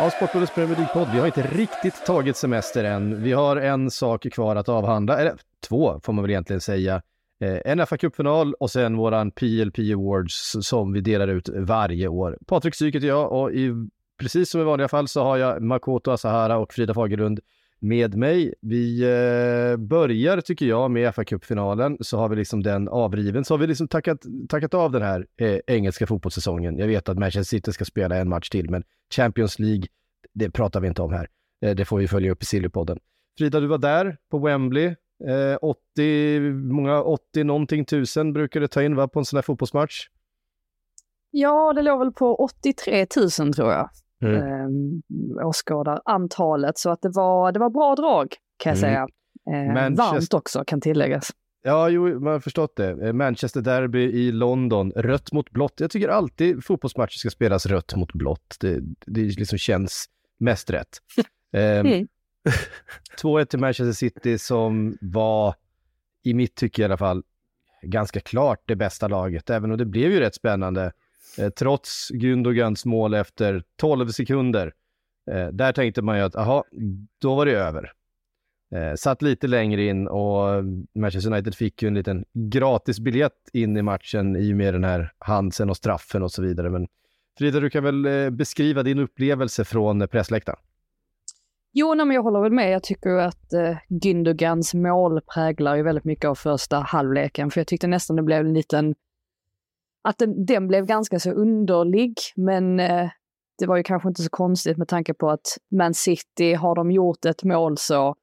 Ja, Sportbladets Premier League-podd. Vi har inte riktigt tagit semester än. Vi har en sak kvar att avhandla, eller två får man väl egentligen säga. Eh, en FA-cupfinal och sen våran PLP Awards som vi delar ut varje år. Patrik Syk heter jag och i, precis som i vanliga fall så har jag Makoto Asahara och Frida Fagerlund med mig. Vi eh, börjar, tycker jag, med fa Cup-finalen. Så har vi liksom den avriven. Så har vi liksom tackat, tackat av den här eh, engelska fotbollssäsongen. Jag vet att Manchester City ska spela en match till, men Champions League, det pratar vi inte om här. Eh, det får vi följa upp i Sillypodden. Frida, du var där på Wembley. Eh, 80, många 80 någonting tusen brukar det ta in va, på en sån här fotbollsmatch? Ja, det låg väl på 83 000 tror jag. Mm. Eh, åskådarantalet. Så att det var, det var bra drag kan jag Mm. säga. Eh, Manchester- Varmt också kan tilläggas. Ja, jo, man har förstått det. Eh, Manchester Derby i London, rött mot blått. Jag tycker alltid fotbollsmatcher ska spelas rött mot blått. Det, det liksom känns mest rätt. Mm. 2-1 till Manchester City som var, i mitt tycke i alla fall, ganska klart det bästa laget, även om det blev ju rätt spännande. Eh, trots Gündogans mål efter 12 sekunder. Eh, där tänkte man ju att, aha, då var det över. Eh, satt lite längre in och Manchester United fick ju en liten gratis biljett in i matchen i och med den här Hansen och straffen och så vidare. Men Frida, du kan väl eh, beskriva din upplevelse från pressläktaren? Jo, nej, men jag håller väl med. Jag tycker att eh, Gündogans mål präglar ju väldigt mycket av första halvleken. För jag tyckte nästan det blev en liten... Att den, den blev ganska så underlig, men eh, det var ju kanske inte så konstigt med tanke på att Man City, har de gjort ett mål så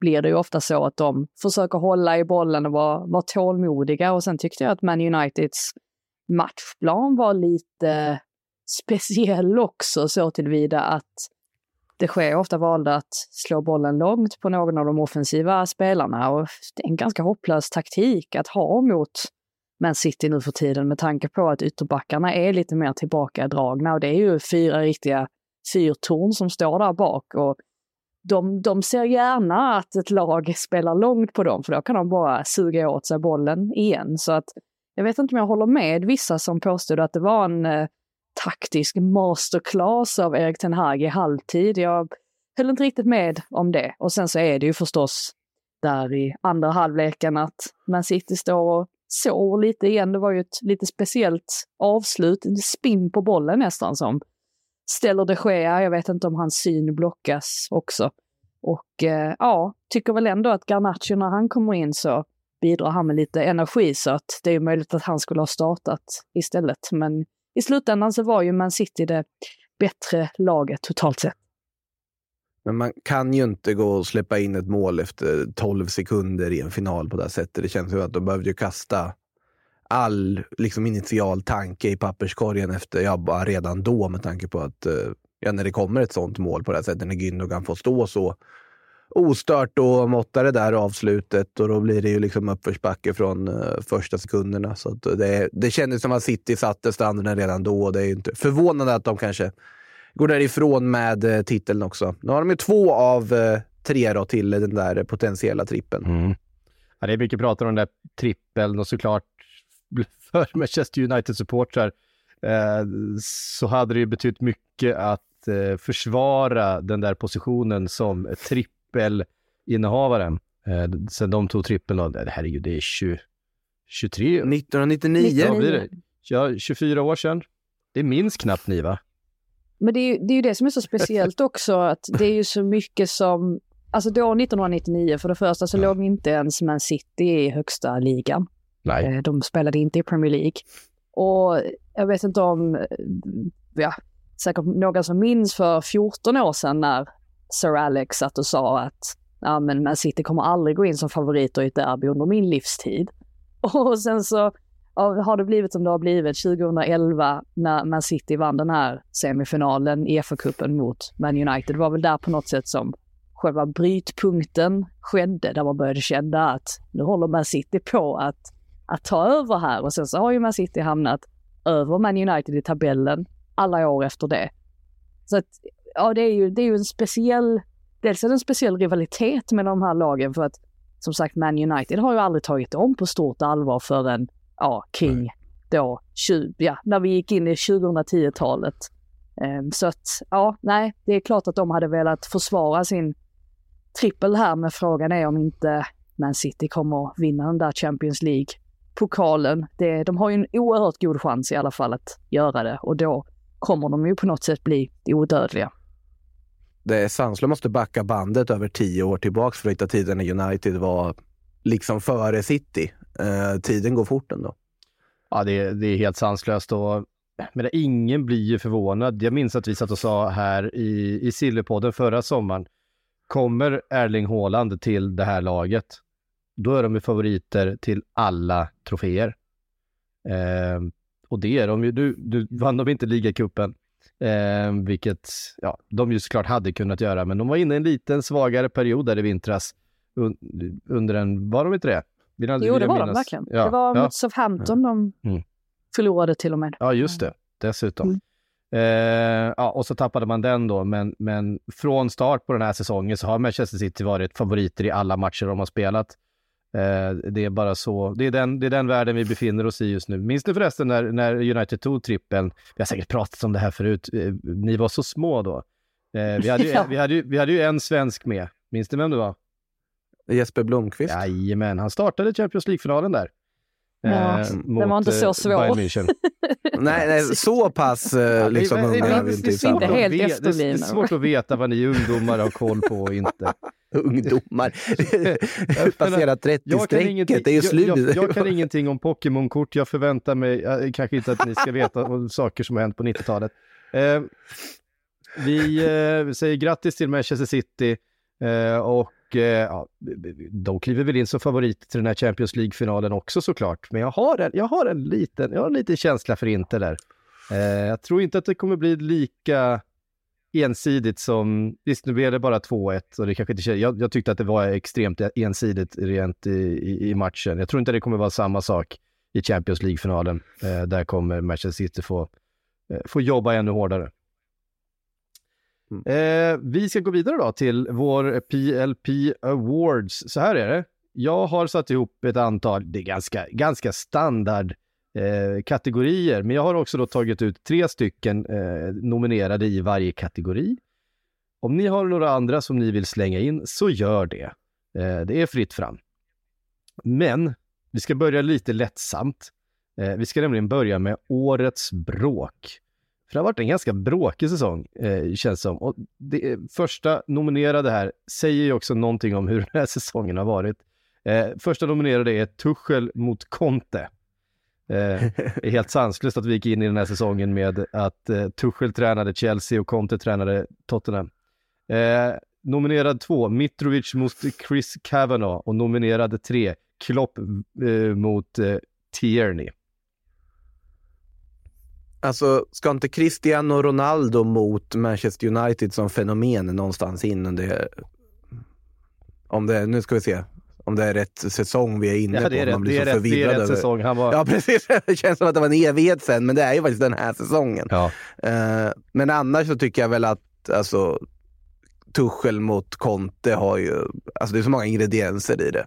blir det ju ofta så att de försöker hålla i bollen och vara, vara tålmodiga. Och sen tyckte jag att Man Uniteds matchplan var lite speciell också så tillvida att det sker ofta valde att slå bollen långt på någon av de offensiva spelarna och det är en ganska hopplös taktik att ha mot man City nu för tiden med tanke på att ytterbackarna är lite mer tillbakadragna och det är ju fyra riktiga fyrtorn som står där bak och de, de ser gärna att ett lag spelar långt på dem för då kan de bara suga åt sig bollen igen. Så att jag vet inte om jag håller med vissa som påstod att det var en eh, taktisk masterclass av Erik Ten Hag i halvtid. Jag höll inte riktigt med om det. Och sen så är det ju förstås där i andra halvleken att Man City står och sår lite igen. Det var ju ett lite speciellt avslut, en spinn på bollen nästan som ställer de Gea. Jag vet inte om hans syn blockas också. Och eh, ja, tycker väl ändå att Garnacho när han kommer in så bidrar han med lite energi så att det är möjligt att han skulle ha startat istället. Men i slutändan så var ju Man City det bättre laget totalt sett. Men man kan ju inte gå och släppa in ett mål efter 12 sekunder i en final på det här sättet. Det känns som att de behövde ju kasta all liksom, initial tanke i papperskorgen efter, ja, bara redan då med tanke på att eh, ja, när det kommer ett sånt mål på det här sättet, när Gündogan får stå så ostört och måtta det där avslutet och då blir det ju liksom uppförsbacke från eh, första sekunderna. Så att det, det kändes som att City satte standarden redan då och det är ju inte förvånande att de kanske går därifrån med eh, titeln också. Nu har de ju två av eh, tre då till den där potentiella trippen. Mm. Ja, det är mycket prat om den där trippeln och såklart för Manchester United-supportrar eh, så hade det ju betytt mycket att eh, försvara den där positionen som trippelinnehavaren. Eh, sen de tog trippeln, och, herregud, det är 20, 23, 1999. ja, blir det? Ja, 24 år sedan. Det minns knappt ni va? Men det är, ju, det är ju det som är så speciellt också, att det är ju så mycket som... Alltså då 1999, för det första så låg inte ens Man City i högsta ligan. Nej. Eh, De spelade inte i Premier League. Och jag vet inte om, eh, ja, säkert några som minns för 14 år sedan när Sir Alex satt och sa att ja men Man City kommer aldrig gå in som favoriter i ett derby under min livstid. Och sen så ja, har det blivit som det har blivit 2011 när Man City vann den här semifinalen i FA-cupen mot Man United. Det var väl där på något sätt som själva brytpunkten skedde, där man började känna att nu håller Man City på att, att ta över här och sen så har ju Man City hamnat över Man United i tabellen alla år efter det. Så att, ja det är ju, det är ju en speciell, dels är det en speciell rivalitet med de här lagen för att som sagt Man United har ju aldrig tagit dem på stort allvar förrän, ja, kring då, 20, ja, när vi gick in i 2010-talet. Um, så att, ja, nej, det är klart att de hade velat försvara sin trippel här, men frågan är om inte Man City kommer vinna den där Champions League-pokalen. Det, de har ju en oerhört god chans i alla fall att göra det och då kommer de ju på något sätt bli odödliga. Det är Sanslöv måste backa bandet över tio år tillbaks för att hitta tiden när United var liksom före City. Eh, tiden går fort ändå. Ja, det, är- det är helt sanslöst och men ingen blir ju förvånad. Jag minns att vi satt och sa här i, i Sillypodden förra sommaren, kommer Erling Haaland till det här laget, då är de ju favoriter till alla troféer. Eh, och det är de ju. Nu, du vann de inte ligacupen, eh, vilket ja, de ju såklart hade kunnat göra, men de var inne i en liten svagare period där i vintras. Un, under en, var de inte det? Vill jag- Jo, det var de minnas. verkligen. Ja, det var ja. mot Southampton de Mm. förlorade till och med. Ja, just det. Dessutom. Mm. Eh, ja, och så tappade man den då, men, men från start på den här säsongen så har Manchester City varit favoriter i alla matcher de har spelat. Eh, det är bara så, det är, den, det är den världen vi befinner oss i just nu. Minns ni förresten när, när United tog trippen? Vi har säkert pratat om det här förut, eh, ni var så små då. Eh, vi, hade ju, Ja. vi, hade ju, vi hade ju en svensk med, minns ni vem det var? Jesper Blomqvist. Jajamän, han startade Champions League-finalen där. Ja, den var inte så eh, svår. Bayern München. Nej, nej, så pass eh, liksom är vi inte det är i svårt Inte att helt det är- Det svårt att veta vad ni ungdomar har koll på och inte. Ungdomar. Passerat Jag kan, 30-strecket, ingenting, det är ju jag, slut. jag, jag kan ingenting om Pokémon-kort. Jag förväntar mig eh, kanske inte att ni ska veta om saker som har hänt på 90-talet. Eh, vi eh, säger grattis till Manchester City eh, och och eh, ja, de kliver väl in som favorit till den här Champions League-finalen också såklart. Men jag har en, jag har en, liten, jag har en liten känsla för Inter där. Eh, jag tror inte att det kommer bli lika ensidigt som, visst nu blev det bara 2-1 och det kanske inte, jag, jag tyckte att det var extremt ensidigt rent i, i, i matchen. Jag tror inte det kommer vara samma sak i Champions League-finalen. Eh, där kommer Manchester City få, eh, få jobba ännu hårdare. Mm. Eh, vi ska gå vidare då till vår PLP Awards. Så här är det. Jag har satt ihop ett antal, det är ganska, ganska standard eh, kategorier, men jag har också då tagit ut tre stycken eh, nominerade i varje kategori. Om ni har några andra som ni vill slänga in så gör det. Eh, det är fritt fram. Men vi ska börja lite lättsamt. Eh, vi ska nämligen börja med årets bråk. För det har varit en ganska bråkig säsong, eh, känns som. Och det är- första nominerade här säger ju också någonting om hur den här säsongen har varit. Eh, första nominerade är Tuchel mot Conte. Eh, är helt sanslöst att vi gick in i den här säsongen med att eh, Tuchel tränade Chelsea och Conte tränade Tottenham. Eh, nominerad två, Mitrovic mot Chris Kavanagh och nominerad tre, Klopp eh, mot eh, Tierney. Alltså, ska inte Cristiano Ronaldo mot Manchester United som fenomen någonstans in under... Om det, nu ska vi se. Om det är rätt säsong vi är inne Ja, på. det är Man rätt, blir det är rätt, det är rätt över- säsong. Han var... Ja, precis. Det känns som att det var en evighet sen, men det är ju faktiskt den här säsongen. Ja. Eh, men annars så tycker jag väl att alltså, Tuchel mot Conte har ju, alltså det är så många ingredienser i det.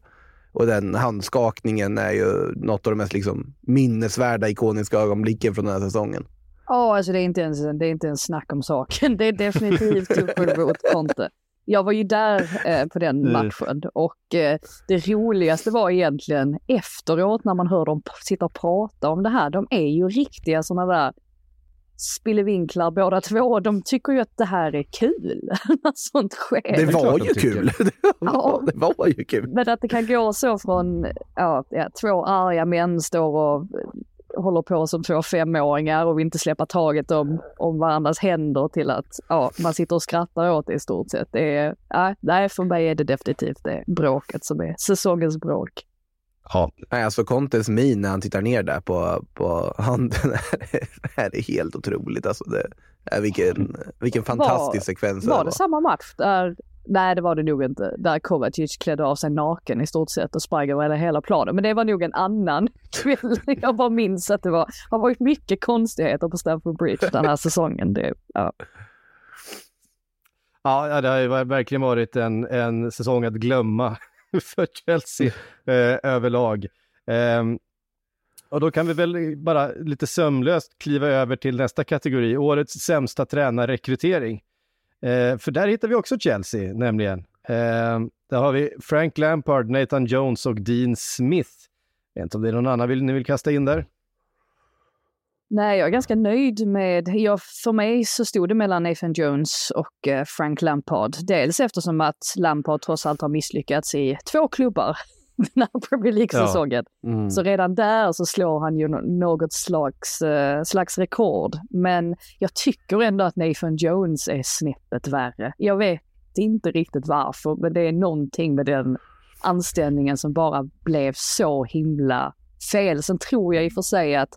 Och den handskakningen är ju något av de mest liksom, minnesvärda, ikoniska ögonblicken från den här säsongen. Ja, alltså det är inte ens, det är inte ens snack om saken. Det är definitivt Tuchel mot Conte. Jag var ju där eh, på den Mm. matchen och eh, det roligaste var egentligen efteråt när man hör dem sitta och prata om det här. De är ju riktiga sådana där spillevinklar båda två. De tycker ju att det här är kul när sånt sker. Det var ju kul. Det var, det var ju kul. Men att det kan gå så från ja, ja, två arga män står och, håller på som två femåringar och vill inte släppa taget om, om varandras händer till att ja, man sitter och skrattar åt det i stort sett. Det är, ja, nej, för mig är det definitivt det bråket som är säsongens bråk. Ja, Nej, alltså Contes min när han tittar ner där på, på handen är, är helt otroligt. Alltså det, är vilken, vilken fantastisk sekvens Var det det samma match där, nej det var det nog inte, där Kovacic klädde av sig naken i stort sett och sprang över hela planen. Men det var nog en annan kväll. Jag bara minns att det var, har varit mycket konstigheter på Stamford Bridge den här säsongen. Det, ja. Ja, det har ju verkligen varit en, en säsong att glömma för Chelsea eh, överlag. Eh, och då kan vi väl bara lite sömlöst kliva över till nästa kategori, årets sämsta tränarrekrytering. Eh, för där hittar vi också Chelsea, nämligen. Eh, där har vi Frank Lampard, Nathan Jones och Dean Smith. Jag vet inte om det är någon annan vill, ni vill kasta in där? Nej, jag är ganska nöjd med, jag, för mig så stod det mellan Nathan Jones och eh, Frank Lampard. Dels eftersom att Lampard trots allt har misslyckats i två klubbar den här Premier League-säsongen. Mm. Så redan där så slår han ju något slags, eh, slags rekord. Men jag tycker ändå att Nathan Jones är snäppet värre. Jag vet inte riktigt varför, men det är någonting med den anställningen som bara blev så himla fel. Sen tror jag i och för sig att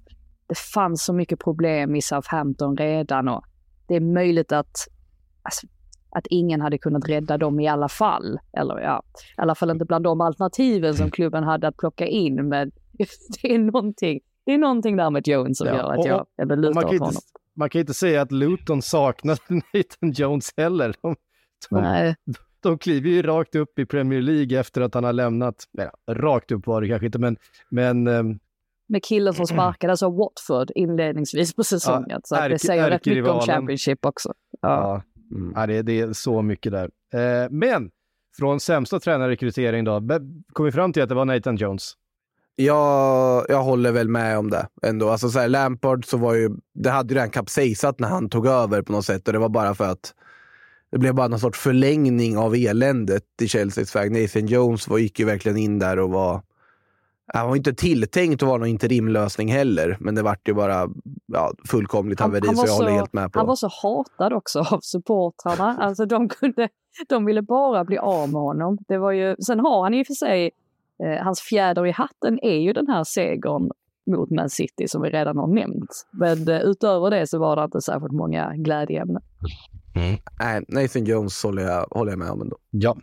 det fanns så mycket problem i Southampton redan och det är möjligt att, alltså, att ingen hade kunnat rädda dem i alla fall. Eller ja, i alla fall inte bland de alternativen som klubben hade att plocka in. Men det är någonting, det är någonting där med Jones som Ja, gör att jag Och lutar man, kan åt inte, honom. man kan inte säga att Luton saknar Nathan Jones heller. De, de, Nej, de kliver ju rakt upp i Premier League efter att han har lämnat, nej, rakt upp var det kanske inte, men, men ehm, med killen som sparkades av Watford inledningsvis på säsongen. så att det säger rätt mycket om. Championship också. Ja. ja, Mm. ja det, det är så mycket där. Eh, men från sämsta tränarrekrytering då, kom vi fram till att det var Nathan Jones. Jag, jag håller väl med om det ändå. Alltså så här, Lampard så var ju, det hade ju redan kapsejsat när han tog över på något sätt och det var bara för att det blev bara någon sorts förlängning av eländet i Chelseas väg. Nathan Jones var, gick ju verkligen in där och var han var inte tilltänkt att vara någon interimlösning heller, men det vart ju bara ja, fullkomligt Han- haveri, han var så jag håller så- helt med på. Han var så hatad också av supportrarna. Alltså de, kunde, de ville bara bli av med honom. Det var ju, sen har han i och för sig, eh, hans fjäder i hatten är ju den här segern mot Man City som vi redan har nämnt. Men eh, utöver det så var det inte särskilt många glädjeämnen. Nej, Nathan Jones håller jag, håller jag med om ändå. Ja.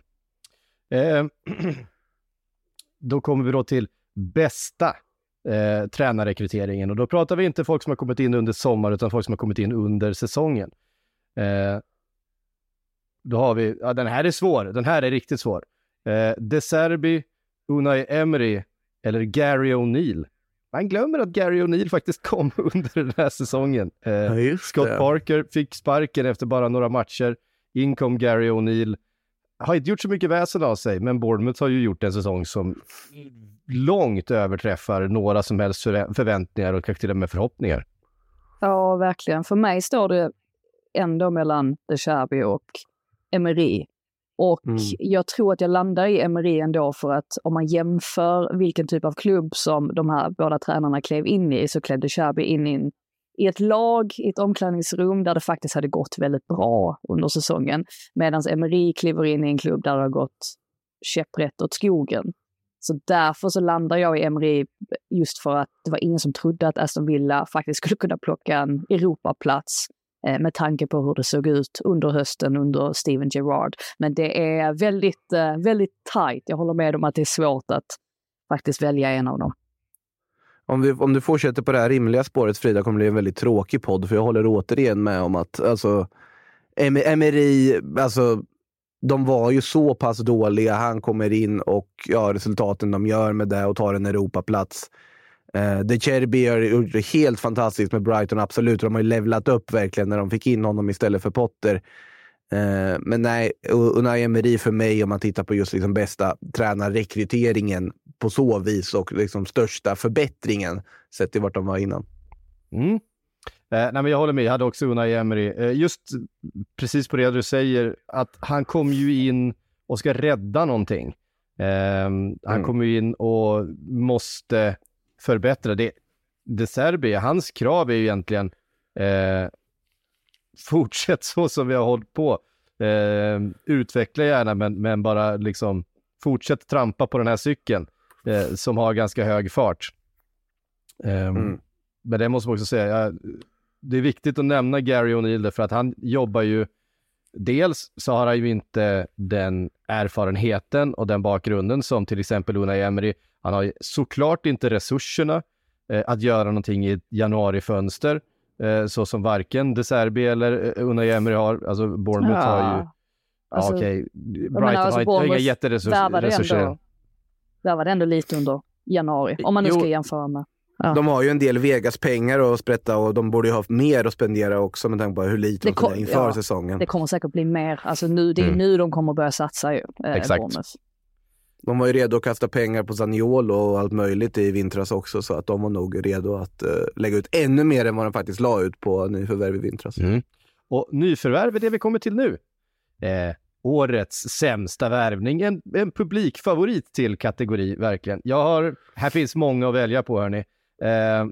Eh, då kommer vi då till bästa eh, tränarrekryteringen och då pratar vi inte folk som har kommit in under sommar utan folk som har kommit in under säsongen. Eh, då har vi, ja den här är svår, den här är riktigt svår. Eh, De Serbi, Unai Emery eller Gary O'Neill. Man glömmer att Gary O'Neill faktiskt kom under den här säsongen. Eh, just Scott Parker fick sparken efter bara några matcher. In kom Gary O'Neill. Har inte gjort så mycket väsen av sig, men Bournemouth har ju gjort en säsong som långt överträffar några som helst förvä- förväntningar och kanske till och med förhoppningar. Ja, verkligen. För mig står det ändå mellan De Cherby och Emery. Och Mm. jag tror att jag landar i Emery ändå för att om man jämför vilken typ av klubb som de här båda tränarna klev in i så klev De Cherby in i, en, i ett lag, i ett omklädningsrum där det faktiskt hade gått väldigt bra under säsongen. Medan Emery kliver in i en klubb där det har gått käpprätt åt skogen. Så därför så landar jag i Emery just för att det var ingen som trodde att Aston Villa faktiskt skulle kunna plocka en Europaplats eh, med tanke på hur det såg ut under hösten under Steven Gerrard. Men det är väldigt, eh, väldigt tajt. Jag håller med om att det är svårt att faktiskt välja en av dem. Om, vi, om du fortsätter på det här rimliga spåret Frida kommer det bli en väldigt tråkig podd för jag håller återigen med om att alltså, Emery, alltså, de var ju så pass dåliga. Han kommer in och ja, resultaten de gör med det och tar en Europaplats. Eh, De Cherby har gjort det helt fantastiskt med Brighton, absolut. De har ju levlat upp verkligen när de fick in honom istället för Potter. Eh, men nej, Unai Emery för mig om man tittar på just liksom bästa tränarrekryteringen på så vis och liksom största förbättringen sett till vart de var innan. Mm. Eh, nej, men jag håller med, jag hade också Unai Emery. Eh, just precis på det du säger, att han kom ju in och ska rädda någonting. Eh, han Mm. kommer ju in och måste förbättra det. De Serbi, hans krav är ju egentligen eh, fortsätt så som vi har hållit på. Eh, utveckla gärna, men, men bara liksom fortsätt trampa på den här cykeln eh, som har ganska hög fart. Eh, Mm. Men det måste man också säga, ja, det är viktigt att nämna Gary O'Neill för att han jobbar ju, dels så har han ju inte den erfarenheten och den bakgrunden som till exempel Unai Emery. Han har såklart inte resurserna eh, att göra någonting i ett januarifönster, eh, så som varken De Serbi eller eh, Unai Emery har. Alltså Bournemouth har ju, ja Alltså, okej, Brighton menar, alltså, har inte- har inga jätteresurser. värvade resurser. ändå, värvade ändå lite under januari, om man nu Jo. ska jämföra med. Ja. De har ju en del Vegas-pengar att sprätta och de borde ju ha mer att spendera också med tanke på hur lite Det de kom- spendera inför ja, säsongen. Det kommer säkert bli mer. Alltså nu, det är Mm. nu de kommer börja satsa ju. Eh, Exakt. Bournemouth. De var ju redo att kasta pengar på Zaniolo och allt möjligt i vintras också så att de var nog redo att eh, lägga ut ännu mer än vad de faktiskt la ut på nyförvärv i vintras. Mm. Och nyförvärv är det vi kommer till nu. Eh, årets sämsta värvning. En, en publikfavorit till kategori, verkligen. Jag har, här finns många att välja på, hörni. Eh,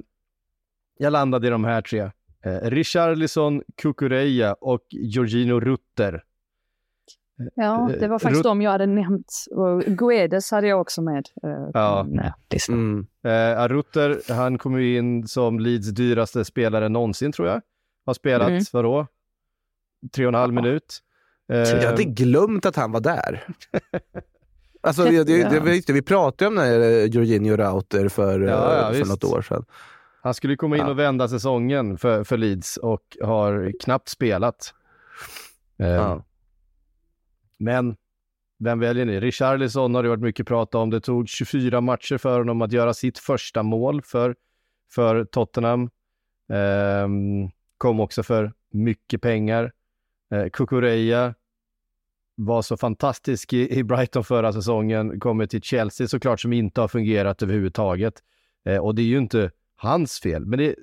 jag landade i de här tre. Eh, Richarlison, Kukureya och Jorginho Rutter. Ja, det var Eh, faktiskt Rut- de jag hade nämnt. Och Guedes hade jag också med. eh, Ja. listan. Mm. Eh, Rutter, han kom ju in som Leeds dyraste spelare någonsin, tror jag. Har spelat, Mm. vadå? Tre och en halv Ja. minut. Eh, Jag hade glömt att han var där. Alltså, det, det, Ja. det, vi- pratade om den här eh, Jorginho Rauter för, eh, Ja, ja, för visst. något år sedan. Han skulle komma in och vända säsongen för, för Leeds och har knappt spelat. Eh. Men vem väljer ni? Richarlison har det varit mycket prat om. Det tog 24 matcher för honom att göra sitt första mål för, för Tottenham. Ehm, kom också för mycket pengar. Eh, Kukureya var så fantastisk i, i Brighton förra säsongen, kommer till Chelsea såklart som inte har fungerat överhuvudtaget. Eh, och det är ju inte hans fel, men det,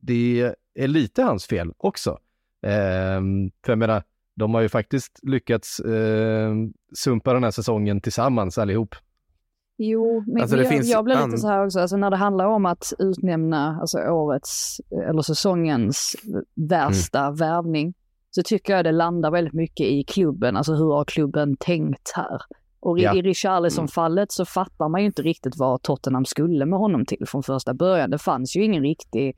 det är lite hans fel också. Ehm, för jag menar, de har ju faktiskt lyckats eh, sumpa den här säsongen tillsammans allihop. Jo, men Alltså, det jag, finns jag blir an- lite så här också, alltså när det handlar om att utnämna alltså årets, eller säsongens värsta Mm. värvning, så tycker jag det landar väldigt mycket i klubben, alltså hur har klubben tänkt här? Och i, Ja. i Richarlison-fallet så fattar man ju inte riktigt vad Tottenham skulle med honom till från första början. Det fanns ju ingen riktig,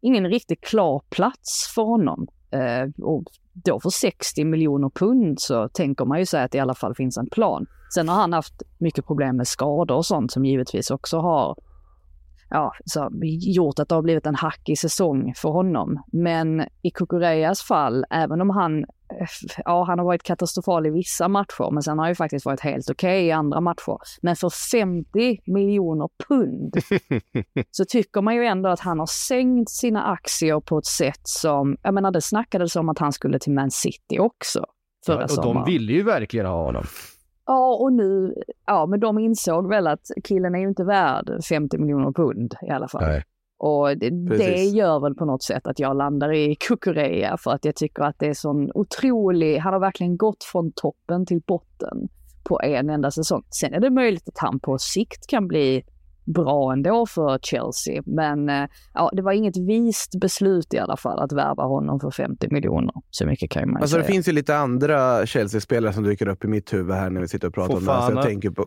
ingen riktigt klar plats för honom. Eh, och då för 60 miljoner pund så tänker man ju sig att det i alla fall finns en plan. Sen har han haft mycket problem med skador och sånt som givetvis också har ja, så, gjort att det har blivit en hackig säsong för honom. Men i Kukureyas fall, även om han, ja han har varit katastrofal i vissa matcher, men sen har han ju faktiskt varit helt okej i andra matcher. Men för 50 miljoner pund så tycker man ju ändå att han har sänkt sina aktier på ett sätt som, jag menar det snackades om att han skulle till Man City också förra Ja, och sommaren. de ville ju verkligen ha honom. Ja, och nu, ja men de insåg väl att killen är ju inte värd 50 miljoner pund i alla fall. Nej. Och det, det gör väl på något sätt att jag landar i Kukureya för att jag tycker att det är sån otrolig, han har verkligen gått från toppen till botten på en enda säsong. Sen är det möjligt att han på sikt kan bli bra ändå för Chelsea, men eh, ja, det var inget vist beslut i alla fall att värva honom för 50 miljoner. Så mycket kan man Alltså, det säga. finns ju lite andra Chelsea-spelare som dyker upp i mitt huvud här när vi sitter och pratar om det här. Så Fofana. jag tänker på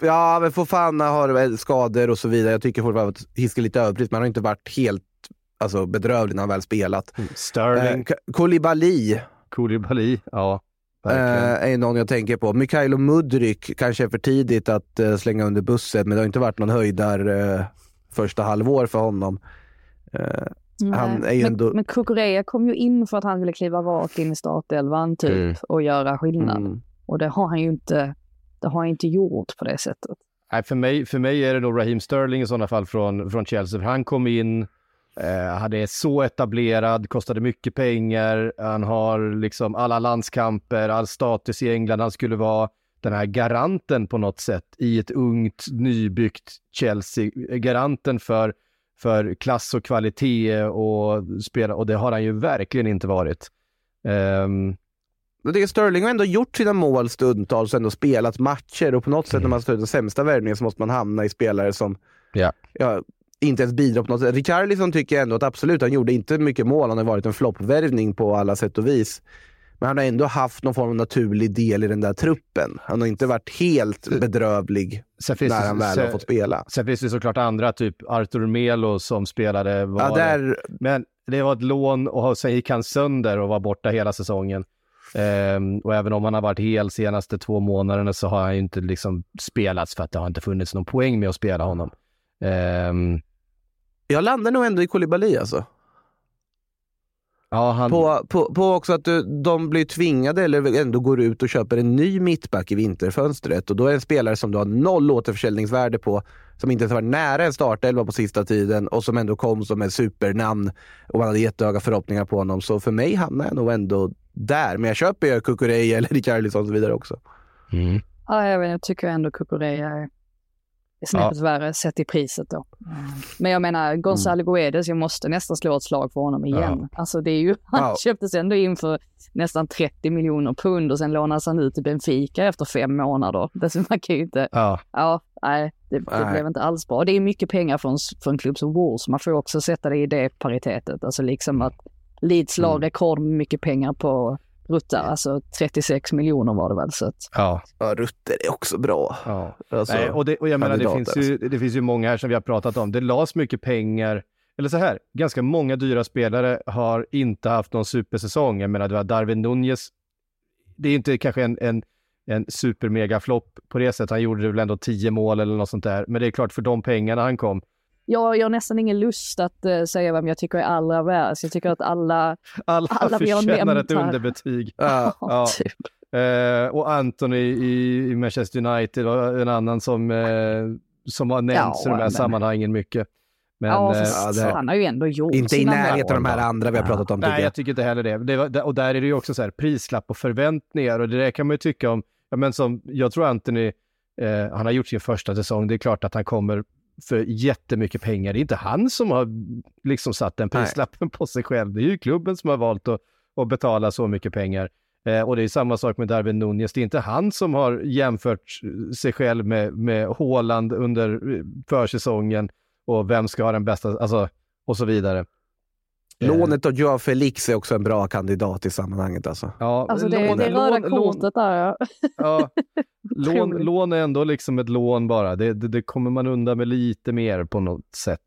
Ja, men Fofana har väl skador och så vidare. Jag tycker fortfarande att Hisk är lite överdrivet, men han har inte varit helt alltså, bedrövlig när han väl spelat. Sterling, Eh, Koulibaly Koulibaly, ja. Eh, Verkligen. är någon jag tänker på. Mikhailo Mudryk kanske är för tidigt att eh, slänga under bussen, men det har inte varit någon höjdar eh, första halvår för honom. Eh, han Nej, är ju men, ändå- men Kukureya kom ju in för att han ville kliva rakt in i startelvan typ Mm. och göra skillnad. mm. Och det har han ju inte, det har han inte gjort på det sättet. Nej, för, mig, för mig är det nog Raheem Sterling i sådana fall från, från Chelsea. För han kom in, eh, han är så etablerad, kostade mycket pengar, han har liksom alla landskamper, all status i England. Han skulle vara den här garanten på något sätt i ett ungt, nybyggt Chelsea. Garanten för, för klass och kvalitet och spela, och det har han ju verkligen inte varit. Och det är Sterling har ändå gjort sina mål stundtals och ändå spelat matcher och på något sätt när man står ut den sämsta värvningen så måste man hamna i spelare som Ja. ja, inte ens bidrar på något sätt. Richarlison tycker jag ändå att absolut, han gjorde inte mycket mål. Han har varit en floppvärvning på alla sätt och vis. Men han har ändå haft någon form av naturlig del i den där truppen. Han har inte varit helt bedrövlig när han väl sen- har fått spela. Sen finns det såklart andra, typ Artur Melo som spelade. Var Ja, där, Men det var ett lån och sen gick han sönder och var borta hela säsongen. Ehm, och även om han har varit hel senaste två månaderna så har han inte liksom spelats för att det har inte funnits någon poäng med att spela honom. Ehm, jag landar nog ändå i Koulibaly alltså. ja, han, På, på, på också att du, de blir tvingade eller ändå går ut och köper en ny mittback i vinterfönstret och då är det en spelare som du har noll återförsäljningsvärde på som inte ens varit nära en startelva på sista tiden och som ändå kom som ett supernamn och man hade jättehöga förhoppningar på honom. Så för mig hamnar jag nog ändå där. Men jag köper ju Kukureya eller Richarlison och så vidare också. mm. Ja, jag, vet, jag tycker ändå Kukureya är snäppet värre sett i priset då. Mm. Men jag menar, Gonzalo Guedes, jag måste nästan slå ett slag för honom igen. Alltså det är ju, han Ja. köptes ändå in för nästan 30 miljoner pund och sen lånas han ut till Benfica efter fem månader. Det man kan ju inte, ja, ja, nej, det, det Nej. blev inte alls bra. Det är mycket pengar för en, för en klubb som Wolves, man får också sätta det i det paritetet. Alltså liksom att Leeds la Mm. rekord med mycket pengar på Rutta, alltså 36 miljoner var det väl. Så att, ja, Ja, Rutter är också bra. ja. Alltså, Nej, och, det, och jag menar, det kandidat, finns, ju, det finns ju många här som vi har pratat om. Det lades mycket pengar, eller så här, ganska många dyra spelare har inte haft någon supersäsong. Jag menar, det var Darwin Nunez. Det är inte kanske en, en, en supermega-flopp på det sättet. Han gjorde väl ändå 10 mål eller något sånt där. Men det är klart, för de pengarna han kom. Jag, jag har nästan ingen lust att eh, säga vem jag tycker är allra värst. Jag tycker att alla... Alla, Alla förtjänar ett här. underbetyg. Ja, Ja. typ. Eh, och Anthony i, i Manchester United var en annan som, eh, som har nämnts i Ja, de här men- sammanhangen mycket. Men, ja, ja, det- han har ju ändå gjort inte i närheten av de här andra vi har pratat om Nej, tidigare. jag tycker inte heller det. det var, och där är det ju också så här prislapp och förväntningar och det där kan man ju tycka om. Ja, men som, jag tror Anthony, eh, han har gjort sin första säsong. Det är klart att han kommer för jättemycket pengar. Det är inte han som har liksom satt den prislappen på sig själv. Det är ju klubben som har valt att, att betala så mycket pengar. Eh, och det är samma sak med Darwin Nunez. Det är inte han som har jämfört sig själv med, med Haaland under eh, försäsongen och vem ska ha den bästa, alltså och så vidare. Eh, Lånet av Joao Felix är också en bra kandidat i sammanhanget. Alltså. Ja, Alltså det, lån- det röda lån- kortet där. ja. Ja, lån, lån är ändå liksom ett lån bara. Det, det, det kommer man undan med lite mer på något sätt.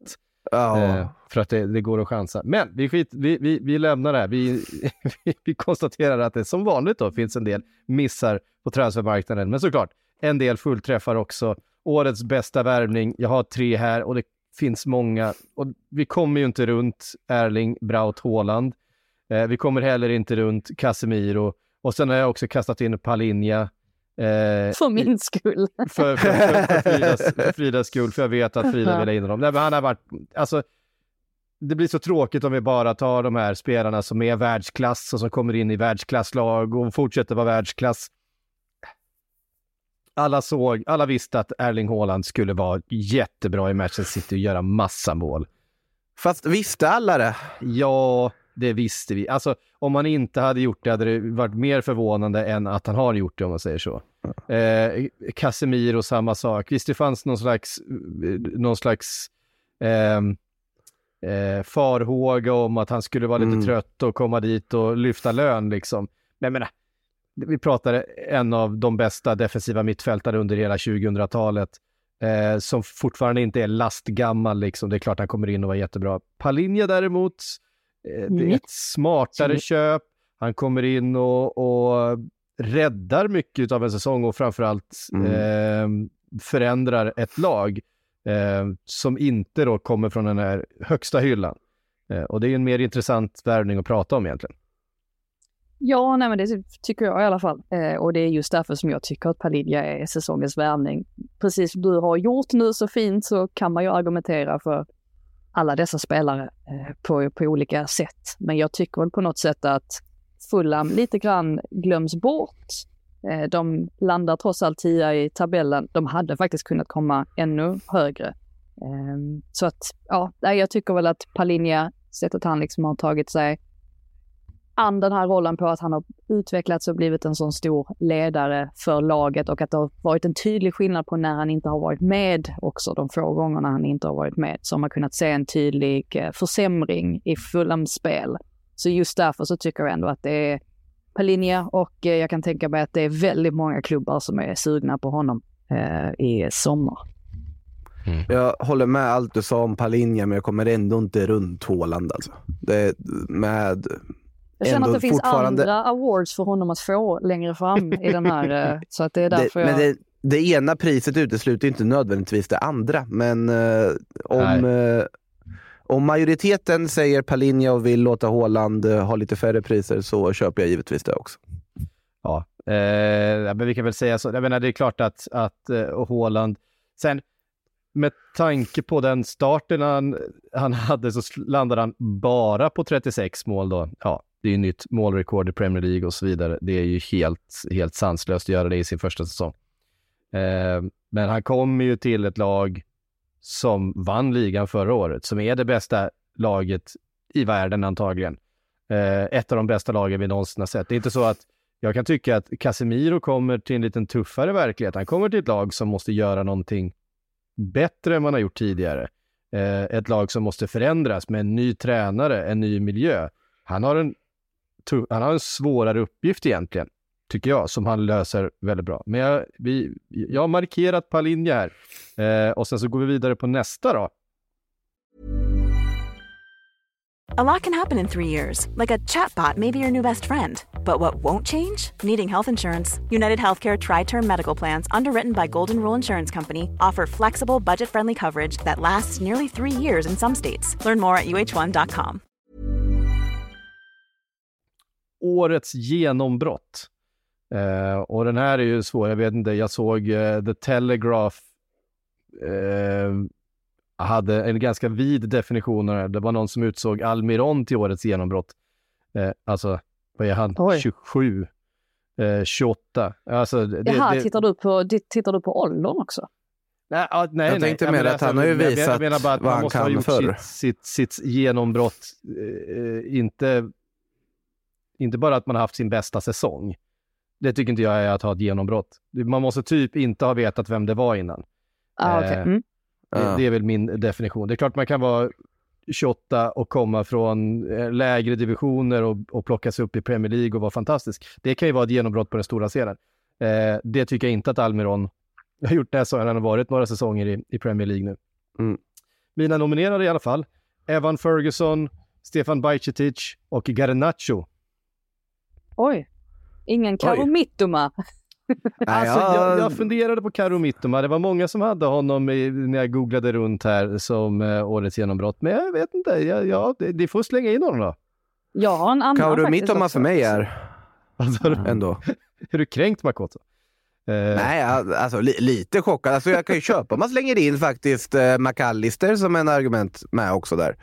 Ja. Eh, för att det, det går att chansa. Men vi, skit, vi, vi, vi lämnar det här. Vi, vi, vi konstaterar att det som vanligt då finns en del missar på transfermarknaden. Men såklart, en del fullträffar också. Årets bästa värvning. Jag har tre här och det finns många. Och vi kommer ju inte runt Erling Braut Haaland. Eh, vi kommer heller inte runt Casemiro. Och sen har jag också kastat in Palinja. Eh, För min skull. för, för, för, för, Fridas, för Fridas skull, för jag vet att Frida vill ha in honom. Nej, men han har varit, alltså, det blir så tråkigt om vi bara tar de här spelarna som är världsklass och som kommer in i världsklasslag och fortsätter vara världsklass. Alla såg, alla visste att Erling Haaland skulle vara jättebra i Manchester City och göra massa mål. Fast visste alla det? Ja, det visste vi. Alltså, om han inte hade gjort det hade det varit mer förvånande än att han har gjort det, om man säger så. Eh, Casemiro, samma sak. Visst, det fanns någon slags, någon slags ehm, eh, farhåga om att han skulle vara lite Mm. trött och komma dit och lyfta lön, liksom. Men jag menar, vi pratar en av de bästa defensiva mittfältare under hela 2000-talet. Eh, som fortfarande inte är lastgammal, liksom. Det är klart han kommer in och var jättebra. Palinja däremot, eh, det är ett smartare köp. Han kommer in och, och räddar mycket av en säsong och framförallt Mm. eh, förändrar ett lag eh, som inte då kommer från den här högsta hyllan. Eh, och det är en mer intressant värvning att prata om egentligen. Ja, nej men det tycker jag i alla fall. Eh, och det är just därför som jag tycker att Palinja är säsongens värvning. Precis som du har gjort nu så fint så kan man ju argumentera för alla dessa spelare eh, på, på olika sätt. Men jag tycker väl på något sätt att Fulham lite grann glöms bort. Eh, de landar trots allt tia i tabellen. De hade faktiskt kunnat komma ännu högre. Eh, så att, ja, jag tycker väl att Palinja, sättet han liksom har tagit sig an den här rollen på att han har utvecklats och blivit en sån stor ledare för laget och att det har varit en tydlig skillnad på när han inte har varit med också, de få gångerna han inte har varit med. Så har man kunnat se en tydlig eh, försämring i Fulhams spel. Så just därför så tycker jag ändå att det är Palinja och eh, jag kan tänka mig att det är väldigt många klubbar som är sugna på honom eh, i sommar. Jag håller med allt du sa om Palinja, men jag kommer ändå inte runt Haaland alltså. Det, med Jag känner att det finns fortfarande- andra awards för honom att få längre fram i den här, eh, så att det är därför det, jag... Men det, det ena priset utesluter inte nödvändigtvis det andra. Men eh, om, eh, om majoriteten säger Palinja och vill låta Haaland eh, ha lite färre priser så köper jag givetvis det också. Ja, eh, men vi kan väl säga så. Jag menar, det är klart att, att eh, Haaland... Sen, med tanke på den starten han, han hade så landade han bara på 36 mål då. Ja, det är ju nytt målrekord i Premier League och så vidare. Det är ju helt, helt sanslöst att göra det i sin första säsong. Eh, men han kommer ju till ett lag som vann ligan förra året, som är det bästa laget i världen antagligen. Eh, ett av de bästa lagen vi någonsin har sett. Det är inte så att jag kan tycka att Casemiro kommer till en liten tuffare verklighet. Han kommer till ett lag som måste göra någonting bättre än man har gjort tidigare. Eh, ett lag som måste förändras med en ny tränare, en ny miljö. Han har en, han har en svårare uppgift egentligen, tycker jag, som han löser väldigt bra. Men jag, vi, jag har markerat Palinja här eh, och sen så går vi vidare på nästa då. A lot can happen in three years, like a chatbot may be your new best friend. But what won't change? Needing health insurance. United Healthcare Tri Term Medical Plans, underwritten by Golden Rule Insurance Company, offer flexible, budget friendly coverage that lasts nearly three years in some states. Learn more at uh1.com årets genombrott. Eh, och den här är ju svår, jag vet inte, jag såg eh, The Telegraph eh, hade en ganska vid definition av det. här. Det var någon som utsåg Almiron till årets genombrott. Eh, alltså, vad är han? Oj. 27? Eh, 28? Alltså, det, Det här det- tittar, du på, tittar du på åldern också? Nej, nej, Jag nej. tänkte Ja, mer att han har ju visat jag menar bara att vad han måste ha kan gjort förr. Sitt, sitt, sitt genombrott. Eh, inte, inte bara att man har haft sin bästa säsong. Det tycker inte jag är att ha ett genombrott. Man måste typ inte ha vetat vem det var innan. Ah, okej. Eh, mm. Det, det är väl min definition. Det är klart man kan vara 28 och komma från eh, lägre divisioner och, och plockas upp i Premier League och vara fantastisk. Det kan ju vara ett genombrott på den stora scenen. Eh, det tycker jag inte att Almiron har gjort det så han har varit några säsonger i, i Premier League nu. Mm. Mina nominerade i alla fall. Evan Ferguson, Stefan Bajcetic och Garnacho. Oj. Ingen Karo. Mittoma. Alltså, jag- jag, jag funderade på Karo Mittoma. Det var många som hade honom i, när jag googlade runt här som eh, årets genombrott. Men jag vet inte. Jag, ja, det, det får slänga in honom då. Jag har en annan Kaoru Mittoma för mig är Alltså, ändå. Är du kränkt Makoto? Eh, Nej, alltså li, lite chockad. Alltså, jag kan ju köpa om man slänger in faktiskt eh, McAllister som en argument med också där.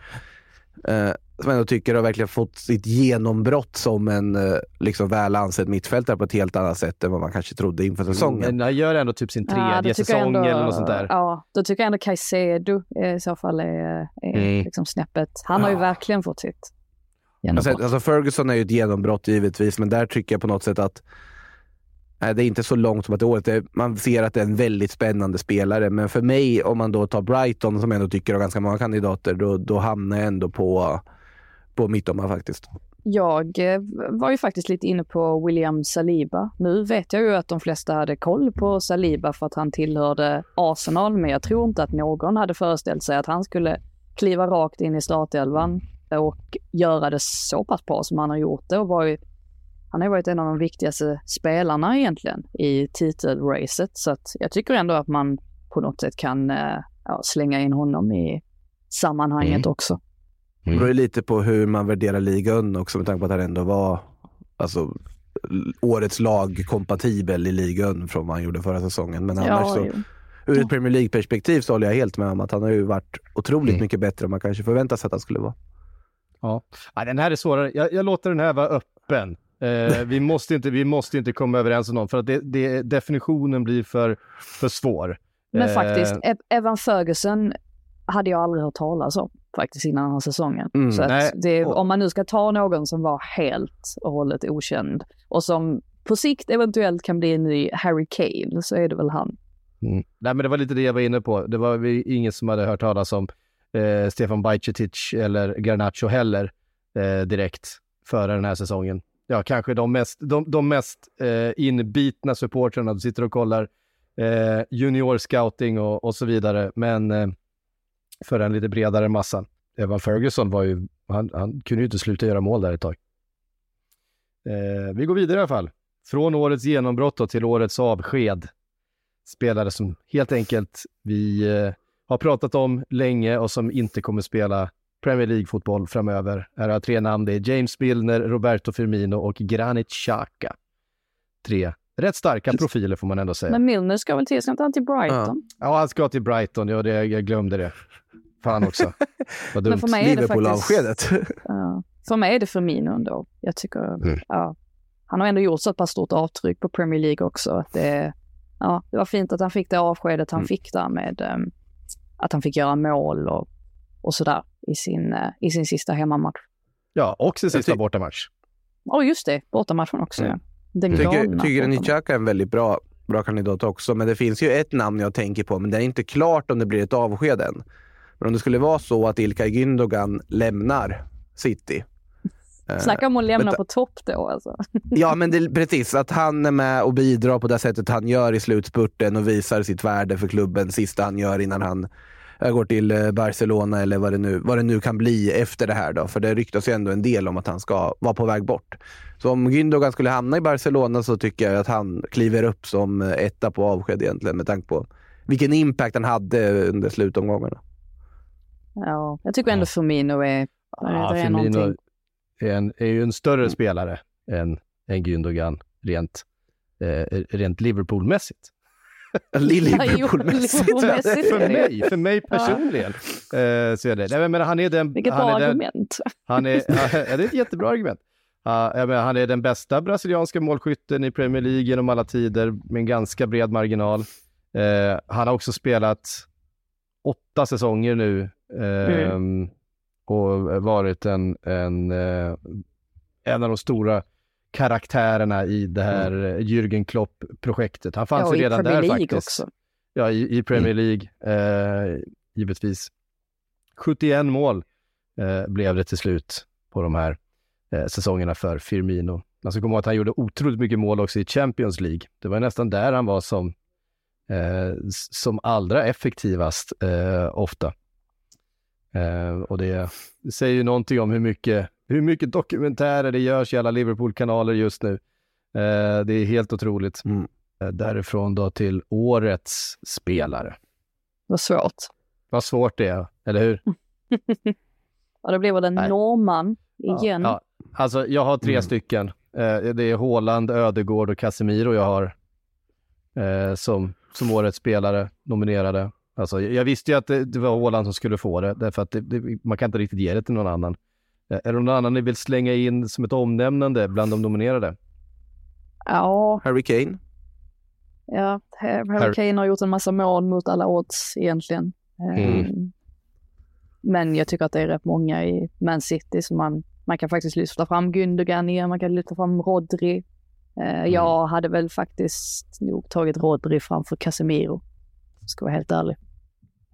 Eh, som jag ändå tycker har verkligen fått sitt genombrott som en eh, liksom väl ansedd mittfältare på ett helt annat sätt än vad man kanske trodde inför säsongen. Men han gör ändå typ sin Ja, tredje jag säsong ändå- eller något sånt där. Ja, då tycker jag ändå Caicedo eh, i så fall är, är Mm. liksom snäppet. Han har ju Ja. verkligen fått sitt Alltså, genombrott. alltså Ferguson är ju ett genombrott givetvis, men där tycker jag på något sätt att det är inte så långt som att det är året. Är- Man ser att det är en väldigt spännande spelare, men för mig, om man då tar Brighton, som jag ändå tycker har ganska många kandidater, då, då hamnar jag ändå på, på mittomman faktiskt. Jag eh, var ju faktiskt lite inne på William Saliba. Nu vet jag ju att de flesta hade koll på Saliba för att han tillhörde Arsenal, men jag tror inte att någon hade föreställt sig att han skulle kliva rakt in i startelvan och göra det så pass bra som han har gjort det och var ju, han har varit en av de viktigaste spelarna egentligen i titelracet så att jag tycker ändå att man på något sätt kan eh, ja, slänga in honom i sammanhanget Mm. också. Det beror lite på hur man värderar ligan också med tanke på att han ändå var alltså, årets lag kompatibel i ligan från vad han gjorde förra säsongen. Men annars så, jo. ur ett Premier League-perspektiv så håller jag helt med om att han har ju varit otroligt Mm. mycket bättre än man kanske förväntar sig att han skulle vara. Ja. Ja, den här är svårare. Jag, jag låter den här vara öppen. Eh, vi, måste inte, vi måste inte komma överens om någon, för att det, det, definitionen blir för, för svår. Men Eh, faktiskt, E- Evan Ferguson hade jag aldrig hört talas om. faktiskt innan den här säsongen. Mm, så det, om man nu ska ta någon som var helt och hållet okänd och som på sikt eventuellt kan bli en ny Harry Kane så är det väl han. Mm. Nej, men det var lite det jag var inne på. Det var ingen som hade hört talas om eh, Stefan Bajcetic eller Garnacho heller eh, direkt före den här säsongen. Ja, kanske de mest, de, de mest eh, inbitna supportrarna Du sitter och kollar eh, junior scouting och, och så vidare, men eh, för en lite bredare massan. Evan Ferguson var ju, han, han kunde ju inte sluta göra mål där ett tag. Eh, vi går vidare i alla fall. Från årets genombrott då till årets avsked spelare som helt enkelt vi eh, har pratat om länge och som inte kommer spela Premier League-fotboll framöver. Här har jag tre namn. Det är James Milner, Roberto Firmino och Granit Xhaka. Tre rätt starka profiler får man ändå säga. Men Milner ska väl till, ska inte han till Brighton? Ja, han ska till Brighton. Ja, det, jag glömde det. Fan också. Vad dumt. Men för mig är det faktiskt... Ja. för mig är det Firmino ändå. Jag tycker, Mm. ja. Han har ändå gjort så ett par stort avtryck på Premier League också. Att det, ja, det var fint att han fick det avskedet han Mm. fick där med ehm, att han fick göra mål och, och sådär i sin, eh, i sin sista hemmamatch. Ja, och sin sista bortamatch. Och just det, bortamatchen också. Mm. Ja. Den Tycker, tycker. Nitjaka är en väldigt bra, bra kandidat också, men det finns ju ett namn jag tänker på, men det är inte klart om det blir ett avsked än. Men om det skulle vara så att Ilkay Gündogan lämnar City. eh, Snacka om att lämna på topp då alltså. Ja, men det, precis. Att han är med och bidrar på det sättet han gör i slutspurten och visar sitt värde för klubben sista han gör innan han eh, går till eh, Barcelona eller vad det, nu, vad det nu kan bli efter det här. Då. För det ryktas ju ändå en del om att han ska vara på väg bort. Så om Gündogan skulle hamna i Barcelona så tycker jag att han kliver upp som eh, etta på avsked egentligen med tanke på vilken impact han hade under slutomgångarna. Ja, jag tycker ändå Firmino är... Ja, är Firmino någonting. är, en, är ju en större Mm. spelare än, än Gündogan rent, eh, rent Liverpool-mässigt. Liverpoolmässigt. För mig, för mig personligen. Eh, så är det. Nej, men han är den... Vilket han bra är den, argument. Han är, ja, det är ett jättebra argument. Ja, jag menar, han är den bästa brasilianska målskytten i Premier League genom alla tider med en ganska bred marginal. Eh, han har också spelat åtta säsonger nu eh, och varit en, en, eh, en av de stora karaktärerna i det här mm. Jürgen Klopp-projektet. Han fanns Ja, ju redan där faktiskt. också. Ja, i, i Premier League, eh, givetvis. 71 mål eh, blev det till slut på de här eh, säsongerna för Firmino. Man ska komma ihåg att han gjorde otroligt mycket mål också i Champions League. Det var nästan där han var som, eh, som allra effektivast eh, ofta. Eh, och det, det säger ju någonting om hur mycket, hur mycket dokumentärer det görs i alla Liverpool-kanaler just nu. Eh, det är helt otroligt. Mm. Eh, därifrån då till årets spelare. Vad svårt. Vad svårt det är, eller hur? Ja, det blev väl en Nej. norrman igen. Ja, alltså jag har tre Mm. stycken. Eh, det är Haaland, Ödegård och Casemiro jag har eh, som, som årets spelare nominerade. Alltså, jag visste ju att det, det var Haaland som skulle få det, därför att det, det, man kan inte riktigt ge det till någon annan. Eh, är det någon annan ni vill slänga in som ett omnämnande bland de nominerade? ja, Harry Kane. ja. Harry Harry- Kane har gjort en massa mål mot alla odds egentligen. Mm. Ehm, Men jag tycker att det är rätt många i Man City som man, man kan faktiskt lyfta fram Gündogan igen, man kan lyfta fram Rodri. Eh, Jag hade väl faktiskt nog tagit Rodri framför Casemiro. Ska vara helt ärlig.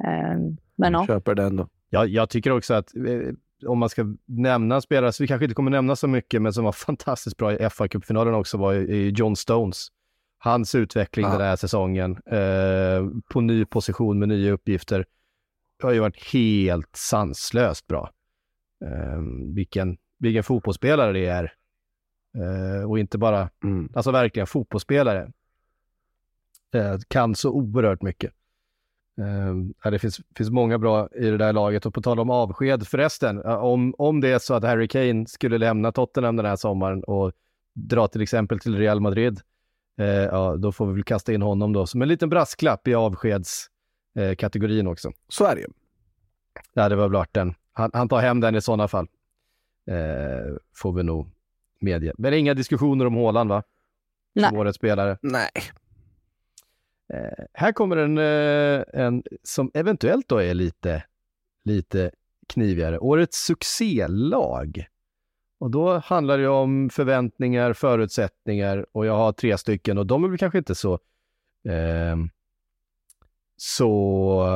Ehm, Men ja, Köper den då. Jag, jag tycker också att eh, om man ska nämna spelare, så vi kanske inte kommer nämna så mycket, men som var fantastiskt bra i fa Cup-finalen också var John Stones. Hans utveckling Ja. den här säsongen, eh, på ny position med nya uppgifter, har ju varit helt sanslöst bra. Eh, vilken, vilken fotbollsspelare det är. Eh, och inte bara, Mm. alltså verkligen fotbollsspelare. Eh, kan så oerhört mycket. Eh, det finns, finns många bra i det där laget och på tal om avsked förresten, om, om det är så att Harry Kane skulle lämna Tottenham den här sommaren och dra till exempel till Real Madrid, eh, ja, då får vi väl kasta in honom då som en liten brasklapp i avskedskategorin eh, också. Så är det ju. Ja, det var väl värt den. Han, han tar hem den i sådana fall. Eh, får vi nog medge. Men inga diskussioner om Haaland va? Som Nej. årets spelare. Nej. Eh, här kommer en, eh, en som eventuellt då är lite, lite knivigare. Årets succélag. Och då handlar det om förväntningar, förutsättningar och jag har tre stycken och de är väl kanske inte så eh, så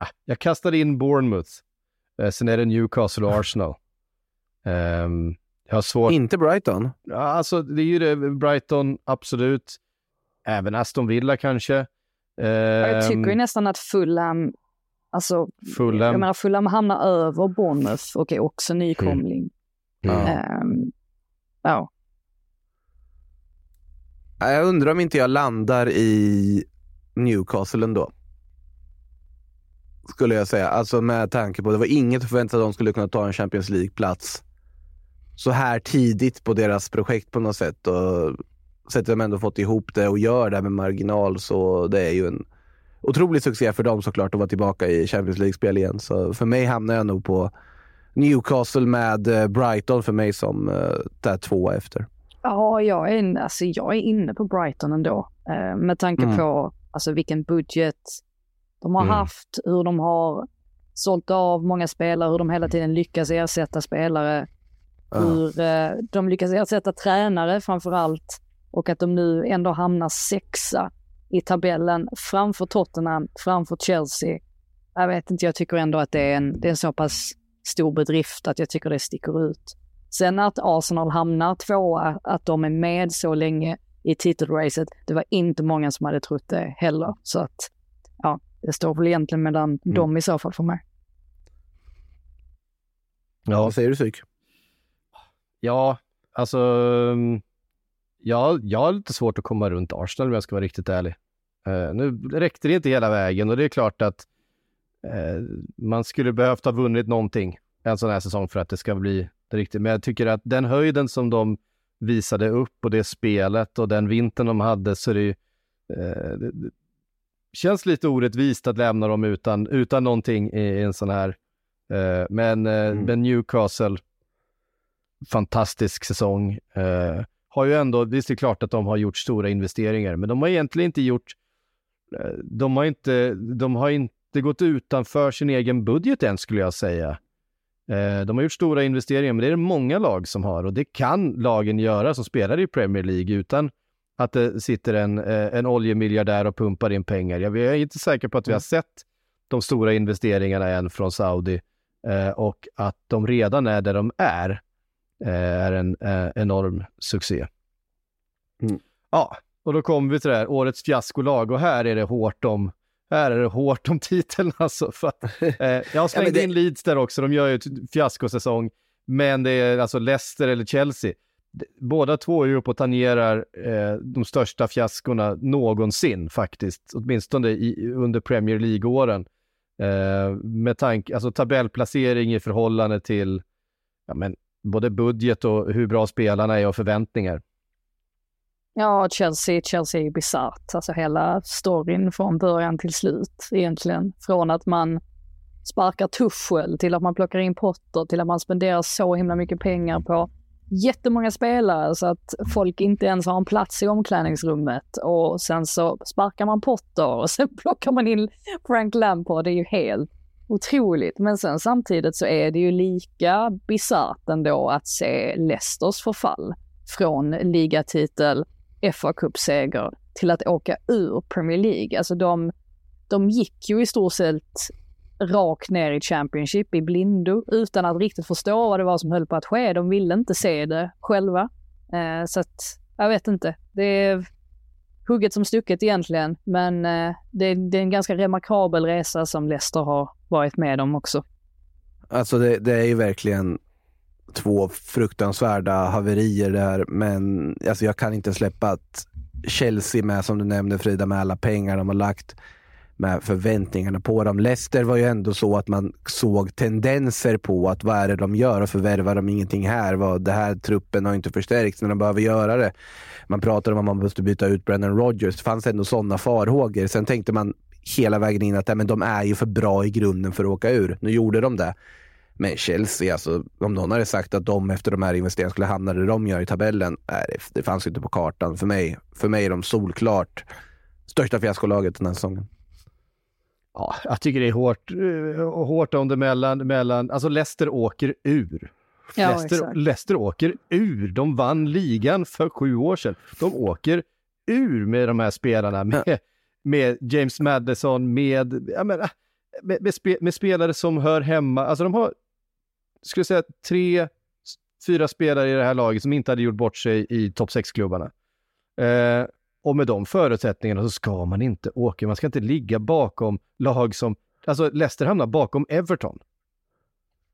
eh, jag kastade in Bournemouth. Eh, sen är det Newcastle och Arsenal. Eh, jag har svårt... Inte Brighton? Alltså det är ju det. Brighton, absolut. Även Aston Villa kanske. Jag tycker ju Ehm, nästan att Fulham, alltså, Fulham. jag menar Fulham hamnar över Bournemouth och är också nykomling. Ja. Ehm, ja. Ja, Jag undrar om inte jag landar i Newcastle ändå. Skulle jag säga. Alltså med tanke på, det var inget att förvänta sig att de skulle kunna ta en Champions League-plats så här tidigt på deras projekt på något sätt. Och sättet de ändå fått ihop det och gör det med marginal så det är ju en otrolig succé för dem såklart att vara tillbaka i Champions League-spel igen. Så för mig hamnar jag nog på Newcastle med eh, Brighton för mig som uh, där tvåa efter. Ja, jag är, in- alltså, jag är inne på Brighton ändå. Eh, med tanke Mm. på alltså, vilken budget de har Mm. haft, hur de har sålt av många spelare, hur de hela tiden lyckas ersätta spelare, hur eh, de lyckas ersätta tränare framför allt och att de nu ändå hamnar sexa i tabellen framför Tottenham, framför Chelsea. Jag vet inte, jag tycker ändå att det är en, det är en så pass stor bedrift att jag tycker det sticker ut. Sen att Arsenal hamnar tvåa, att de är med så länge i titelracet, det var inte många som hade trott det heller. Så att, ja, det står väl egentligen mellan dem i så fall för mig. Ja, Vad säger du Psyk? ja, alltså mm, ja, jag har lite svårt att komma runt Arsenal om jag ska vara riktigt ärlig. Eh, nu räckte det inte hela vägen och det är klart att eh, man skulle behövt ha vunnit någonting en sån här säsong för att det ska bli det riktigt. Men jag tycker att den höjden som de visade upp och det spelet och den vintern de hade så är det det känns lite orättvist att lämna dem utan, utan någonting i, i en sån här men, Mm. men Newcastle fantastisk säsong. Eh, har ju ändå, visst är det klart att de har gjort stora investeringar, men de har egentligen inte gjort, eh, de har inte, de har inte gått utanför sin egen budget än skulle jag säga. Eh, de har gjort stora investeringar, men det är det många lag som har och det kan lagen göra som spelar i Premier League utan att det sitter en, eh, en oljemiljardär och pumpar in pengar. Jag är inte säker på att vi har sett de stora investeringarna än från Saudi och att de redan är där de är är en eh, enorm succé. Mm. Ja, och då kommer vi till det här, årets fiaskolag och här är det hårt om här är det hårt om titeln alltså. För att, eh, jag slängde det- in Leeds där också, de gör ju ett fiaskosäsong. Men det är alltså Leicester eller Chelsea. Båda två är ju uppe och tangerar eh, de största fiaskorna någonsin faktiskt. Åtminstone i, under Premier League-åren. Eh, med tanke, alltså tabellplacering i förhållande till ja, men, både budget och hur bra spelarna är och förväntningar. Ja, Chelsea, Chelsea är ju bisarrt. Alltså hela storyn från början till slut egentligen. Från att man sparkar Tuchel till att man plockar in Potter till att man spenderar så himla mycket pengar på jättemånga spelare så att folk inte ens har en plats i omklädningsrummet och sen så sparkar man Potter och sen plockar man in Frank Lampard. Det är ju helt otroligt. Men sen samtidigt så är det ju lika bisarrt ändå att se Leicesters förfall från ligatitel, fa Cup-seger till att åka ur Premier League. Alltså de, de gick ju i stort sett rakt ner i Championship i blindo utan att riktigt förstå vad det var som höll på att ske. De ville inte se det själva. Eh, så att, jag vet inte. Det är hugget som stucket egentligen, men eh, det, det är en ganska remarkabel resa som Leicester har varit med om också. Alltså det, det är ju verkligen två fruktansvärda haverier där, men alltså jag kan inte släppa att Chelsea med, som du nämnde Frida, med alla pengar de har lagt, med förväntningarna på dem. Leicester var ju ändå så att man såg tendenser på att vad är det de gör och förvärvar de ingenting här? Vad, det här truppen har inte förstärkts när de behöver göra det. Man pratade om att man måste byta ut Brennan Rodgers. Det fanns ändå sådana farhågor. Sen tänkte man hela vägen in att nej, men de är ju för bra i grunden för att åka ur. Nu gjorde de det. Men Chelsea, alltså, om någon hade sagt att de efter de här investeringarna skulle hamna där de gör i tabellen, nej, det, det fanns ju inte på kartan. För mig, för mig är de solklart största fiaskolaget den här säsongen. ja, jag tycker det är hårt, eh, hårt om det mellan, mellan, alltså Leicester åker ur. Ja, Leicester, exakt. Leicester åker ur. De vann ligan för sju år sedan. De åker ur med de här spelarna, med, med James Madison, med, jag menar, med, med, spe, med spelare som hör hemma. Alltså de har, skulle säga, tre, fyra spelare i det här laget som inte hade gjort bort sig i topp 6-klubbarna. Eh, och med de förutsättningarna så ska man inte åka. Man ska inte ligga bakom lag som, alltså Leicester hamnar bakom Everton.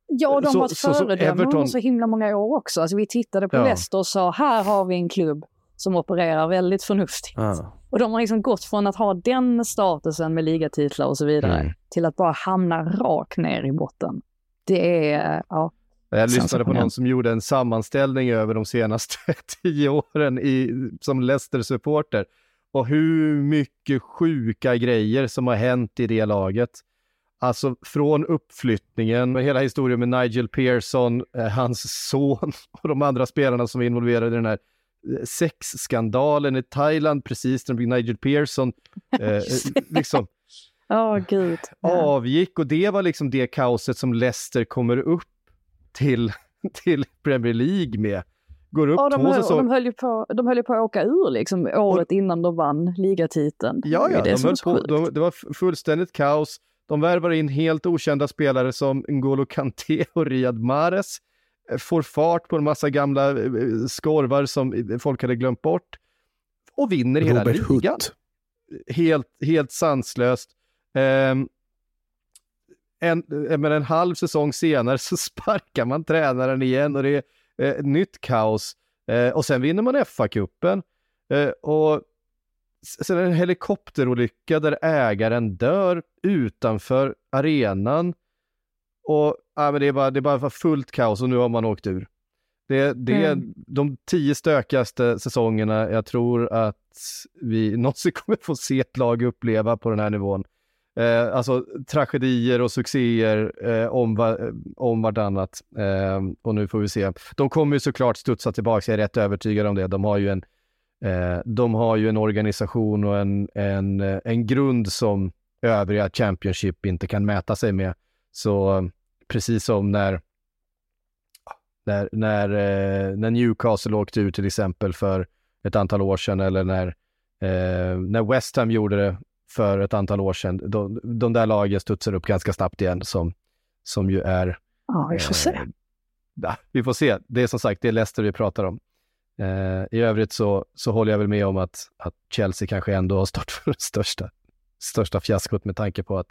Ja, de Så- har varit så som föredömen Everton- under så himla många år också. Alltså, vi tittade på Ja. Leicester och sa, här har vi en klubb som opererar väldigt förnuftigt. Ja. Och de har liksom gått från att ha den statusen med ligatitlar och så vidare Mm. till att bara hamna rakt ner i botten. Det är, ja, Jag lyssnade på någon som gjorde en sammanställning över de senaste tio åren i, som Leicester-supporter och hur mycket sjuka grejer som har hänt i det laget. Alltså från uppflyttningen, hela historien med Nigel Pearson, eh, hans son och de andra spelarna som är involverade i den här eh, sexskandalen i Thailand precis när Nigel Pearson eh, liksom åh gud. Avgick och det var liksom det kaoset som Leicester kommer upp till, till Premier League med. Går upp Ja, de, två höll, och säsonger. de, höll ju på, de höll ju på att åka ur liksom året innan de vann ligatiteln. Ja, ja, det de höll på, de, det var fullständigt kaos. De värvar in helt okända spelare som N'Golo Kanté och Riyad Mahrez. Får fart på en massa gamla eh, skorvar som folk hade glömt bort. Och vinner hela Robert ligan. Hutt. helt, helt sanslöst. Ehm, en, eh, men en halv säsong senare så sparkar man tränaren igen och det är eh, nytt kaos. Eh, och sen vinner man FA-cupen. Eh, och sen är det en helikopterolycka där ägaren dör utanför arenan. Och ja, men det, är bara, det är bara fullt kaos och nu har man åkt ur. Det, det är Mm. de tio stökigaste säsongerna jag tror att vi någonsin kommer få se ett lag uppleva på den här nivån. Eh, alltså tragedier och succéer eh, om, va, om vartannat. Eh, och nu får vi se. De kommer ju såklart studsa tillbaka, jag är rätt övertygad om det. De har ju en, eh, de har ju en organisation och en, en, eh, en grund som övriga Championship inte kan mäta sig med. Så precis som när när, när, eh, när Newcastle åkte ut till exempel för ett antal år sedan eller när, eh, när West Ham gjorde det för ett antal år sedan. De, de där lagen studsar upp ganska snabbt igen som, som ju är... Ja, vi får se. eh, ja, vi får se. Det är som sagt, det är Leicester vi pratar om. Eh, I övrigt så, så håller jag väl med om att, att Chelsea kanske ändå har stått för det största, största fiaskot med tanke på att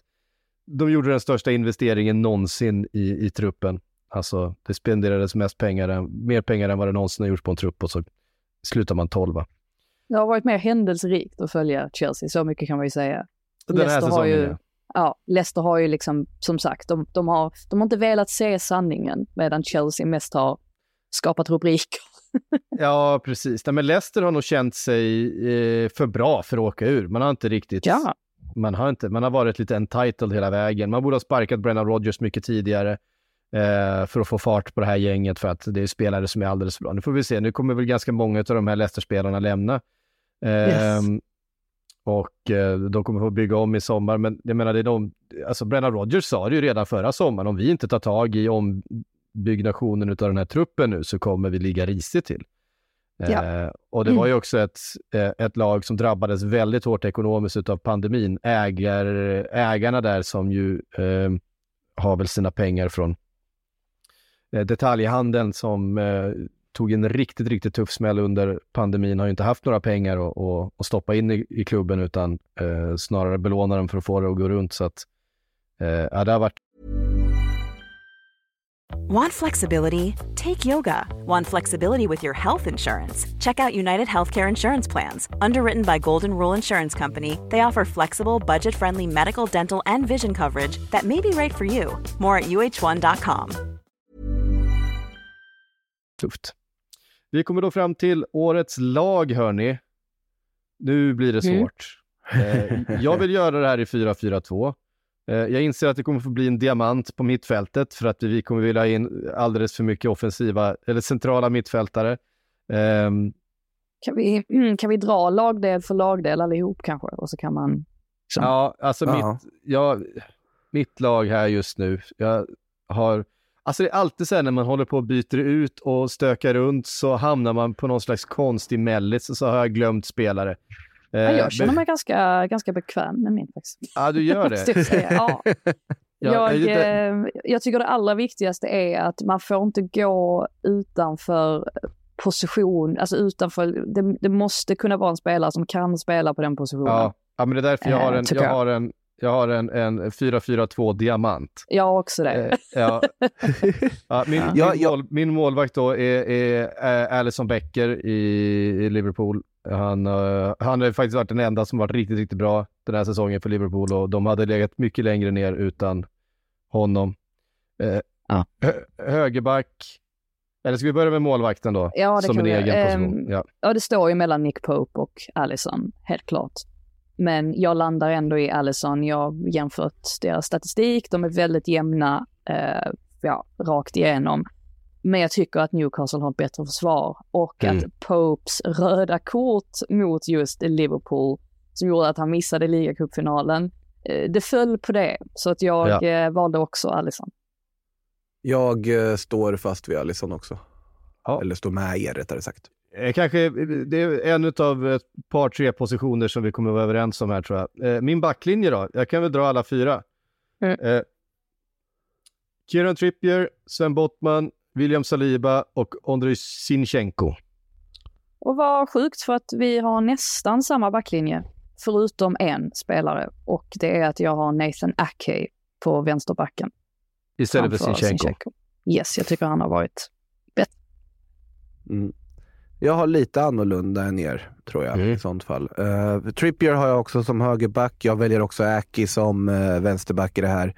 de gjorde den största investeringen någonsin i, i truppen. Alltså, det spenderades mest pengar, mer pengar än vad det någonsin har gjorts på en trupp och så slutar man tolva. Det har varit mer händelserikt att följa Chelsea, så mycket kan man ju säga. Den här Leicester har säsongen, ju, ja. ja, Leicester har ju liksom, som sagt, de, de, har, de har inte velat se sanningen, medan Chelsea mest har skapat rubriker. Ja, precis. Nej, men Leicester har nog känt sig eh, för bra för att åka ur. Man har inte riktigt... Ja. Man har, inte, man har varit lite entitled hela vägen. Man borde ha sparkat Brennan Rodgers mycket tidigare eh, för att få fart på det här gänget för att det är spelare som är alldeles för bra. Nu får vi se. Nu kommer väl ganska många av de här Leicester-spelarna lämna. Eh, Yes. Och eh, de kommer få bygga om i sommar. Men jag menar, det är de... Alltså Brennan Rodgers sa det ju redan förra sommaren. Om vi inte tar tag i ombyggnationen av den här truppen nu så kommer vi ligga risigt till. Ja. Eh, och det var ju också ett, eh, ett lag som drabbades väldigt hårt ekonomiskt av pandemin. Ägar, ägarna där som ju eh, har väl sina pengar från eh, detaljhandeln som eh, tog en riktigt, riktigt tuff smäll under pandemin har ju inte haft några pengar att, att, att stoppa in i, i klubben utan eh, snarare belåna dem för att få det att gå runt. Så att, eh, ja, det har varit Want flexibility? Take yoga. Want flexibility with your health insurance? Check out United Healthcare Insurance Plans. Underwritten by Golden Rule Insurance Company, they offer flexible, budget friendly medical, dental, and vision coverage that may be right for you. More at uh1.com. tufft. Vi kommer då fram till årets lag, hörni. Nu blir det Mm. svårt. Eh, jag vill göra det här i 4-4-2. Eh, jag inser att det kommer få bli en diamant på mittfältet för att vi kommer vilja ha in alldeles för mycket offensiva, eller centrala mittfältare. Ehm, Kan vi, kan vi dra lagdel för lagdel allihop kanske? Och så kan man Liksom. Ja, alltså Ja. mitt, jag, mitt lag här just nu, jag har, alltså det är alltid så här när man håller på och byter ut och stökar runt så hamnar man på någon slags konstig mellis och så har jag glömt spelare. Eh, Ja, jag känner mig ganska, ganska bekväm med min faktiskt. Ja, du gör det. Ja. Ja, jag, eh, jag tycker det allra viktigaste är att man får inte gå utanför position, alltså utanför, det, det måste kunna vara en spelare som kan spela på den positionen. Ja, ja, men det är därför jag har Eh, en, jag har en, jag har en, en 4-4-2 diamant. Jag har också det. Eh, ja. ja, min, Ja. min. Mål, min målvakt då är, är Alisson Becker i, i Liverpool. Han, eh, han har faktiskt varit den enda som varit riktigt, riktigt bra den här säsongen för Liverpool och de hade legat mycket längre ner utan honom. Eh, Ja. hö, högerback, eller ska vi börja med målvakten då? Ja, det som kan en vi egen göra. position. Ehm, ja. Ja, det står ju mellan Nick Pope och Allison, helt klart. Men jag landar ändå i Allison. Jag har jämfört deras statistik. De är väldigt jämna, eh, ja, rakt igenom. Men jag tycker att Newcastle har ett bättre försvar och Mm. att Popes röda kort mot just Liverpool som gjorde att han missade ligacupfinalen, eh, det föll på det. Så att jag Ja. eh, valde också Allison. Jag eh, står fast vid Alisson också. Ja. Eller står med er rättare sagt. Kanske, det är en av ett par, tre positioner som vi kommer att vara överens om här tror jag. Min backlinje då? Jag kan väl dra alla fyra. Mm. Eh, Kieran Trippier, Sven Bottman, William Saliba och Ondrej Sinchenko. Och vad sjukt för att vi har nästan samma backlinje, förutom en spelare. Och det är att jag har Nathan Ake på vänsterbacken. Istället för framför Sinchenko. Yes, jag tycker han har varit Mm. Jag har lite annorlunda än er, tror jag, Mm. i sånt fall. Uh, Trippier har jag också som högerback. Jag väljer också Aki som uh, vänsterback i det här.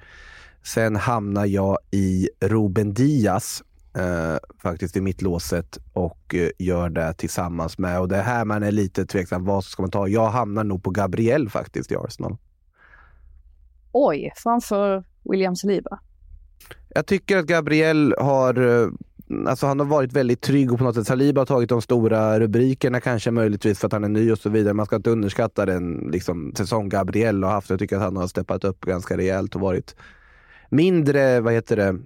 Sen hamnar jag i Ruben Diaz, eh, faktiskt i mittlåset och eh, gör det tillsammans med, och det är här man är lite tveksam, vad ska man ta? Jag hamnar nog på Gabriel faktiskt i Arsenal. Oj, framför William Saliba. Jag tycker att Gabriel har, eh, alltså han har varit väldigt trygg och på något sätt Saliba har tagit de stora rubrikerna kanske möjligtvis för att han är ny och så vidare. Man ska inte underskatta den liksom, säsong Gabriel har haft. Jag tycker att han har steppat upp ganska rejält och varit mindre, vad heter det,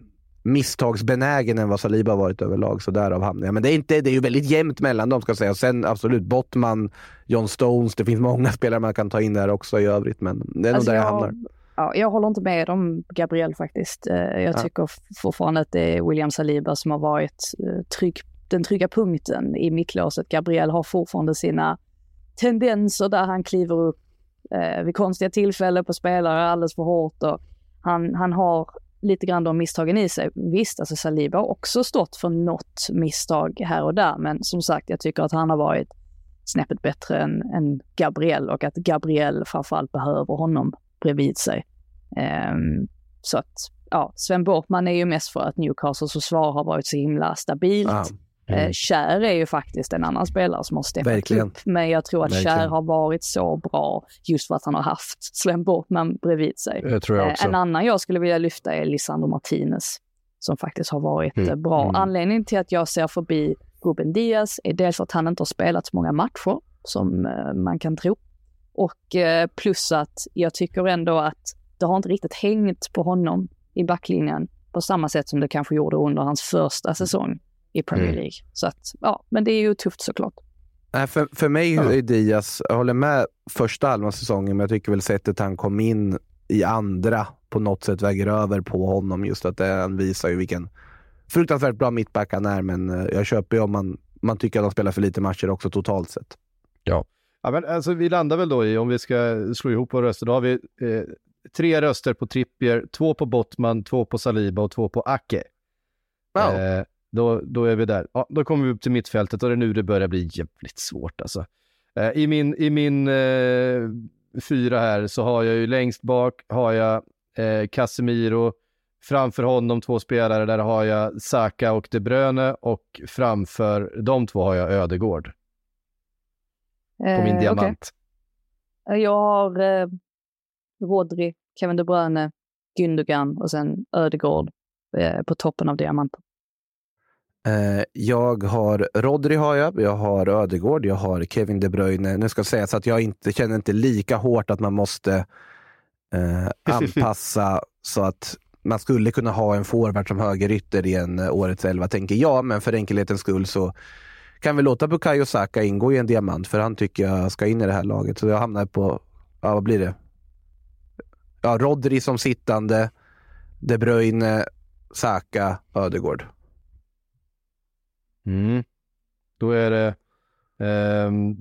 misstagsbenägen än vad Saliba har varit överlag. Så därav hamnar jag. Men det är, inte, det är ju väldigt jämnt mellan dem ska jag säga. Sen absolut Bottman, John Stones. Det finns många spelare man kan ta in där också i övrigt. Men det är Alltså, nog där jag, jag- hamnar. Ja, jag håller inte med om Gabriel faktiskt. Eh, Jag Ja. tycker fortfarande att det är William Saliba som har varit eh, trygg, den trygga punkten i mittlåset. Gabriel har fortfarande sina tendenser där han kliver upp eh, vid konstiga tillfällen på spelare alldeles för hårt. Och han, han har lite grann de misstagen i sig. Visst, alltså Saliba har också stått för något misstag här och där, men som sagt, jag tycker att han har varit snäppet bättre än, än Gabriel och att Gabriel framförallt behöver honom bredvid sig. Um, så att, ja, Sven Bortman är ju mest för att Newcastles försvar har varit så himla stabilt. Ja. Eh, Kär är ju faktiskt en annan spelare som har steppat Verkligen. upp. Men jag tror att Verkligen. Kär har varit så bra just för att han har haft Sven Bortman bredvid sig. Det tror jag Eh, också. En annan jag skulle vilja lyfta är Lisandro Martinez som faktiskt har varit Mm. eh, bra. Mm. Anledningen till att jag ser förbi Ruben Diaz är dels att han inte har spelat så många matcher som eh, man kan tro. Och eh, plus att jag tycker ändå att det har inte riktigt hängt på honom i backlinjen på samma sätt som det kanske gjorde under hans första säsong i Premier Mm. League. Så att, ja, men det är ju tufft såklart. Nej, för, för mig Ja. är Diaz, jag håller med första halvan säsongen, men jag tycker väl sättet han kom in i andra på något sätt väger över på honom. Just att det, han visar ju vilken fruktansvärt bra mittback han är, men eh, jag köper ju om man, man tycker att han spelar för lite matcher också totalt sett. Ja, men alltså, vi landar väl då i, om vi ska slå ihop våra röster, då har vi eh, tre röster på Trippier, två på Bottman, två på Saliba och två på Ake. Ja. Eh, då, då är vi där. Ja, då kommer vi upp till mittfältet och det är nu det börjar bli jävligt svårt alltså. Eh, I min, i min eh, fyra här så har jag ju längst bak har jag eh, Casemiro, framför honom två spelare, där har jag Saka och De Bruyne och framför de två har jag Ödegård på min Eh, diamant. Jag har eh, Rodri, Kevin De Bruyne, Gündogan och sen Ödegård eh, på toppen av diamanten. Eh, jag har Rodri har jag, jag har Ödegård, jag har Kevin De Bruyne. Nu ska sägas att jag inte känner inte lika hårt att man måste eh, anpassa så att man skulle kunna ha en forward som högerytter i en eh, årets elva, tänker jag. Men för enkelhetens skull så kan vi låta Bukayo Saka ingå i en diamant, för han tycker jag ska in i det här laget. Så jag hamnar på, ja vad blir det? Ja, Rodri som sittande, De Bruyne, Saka, Ödegård. Mm. Då är det... ehm,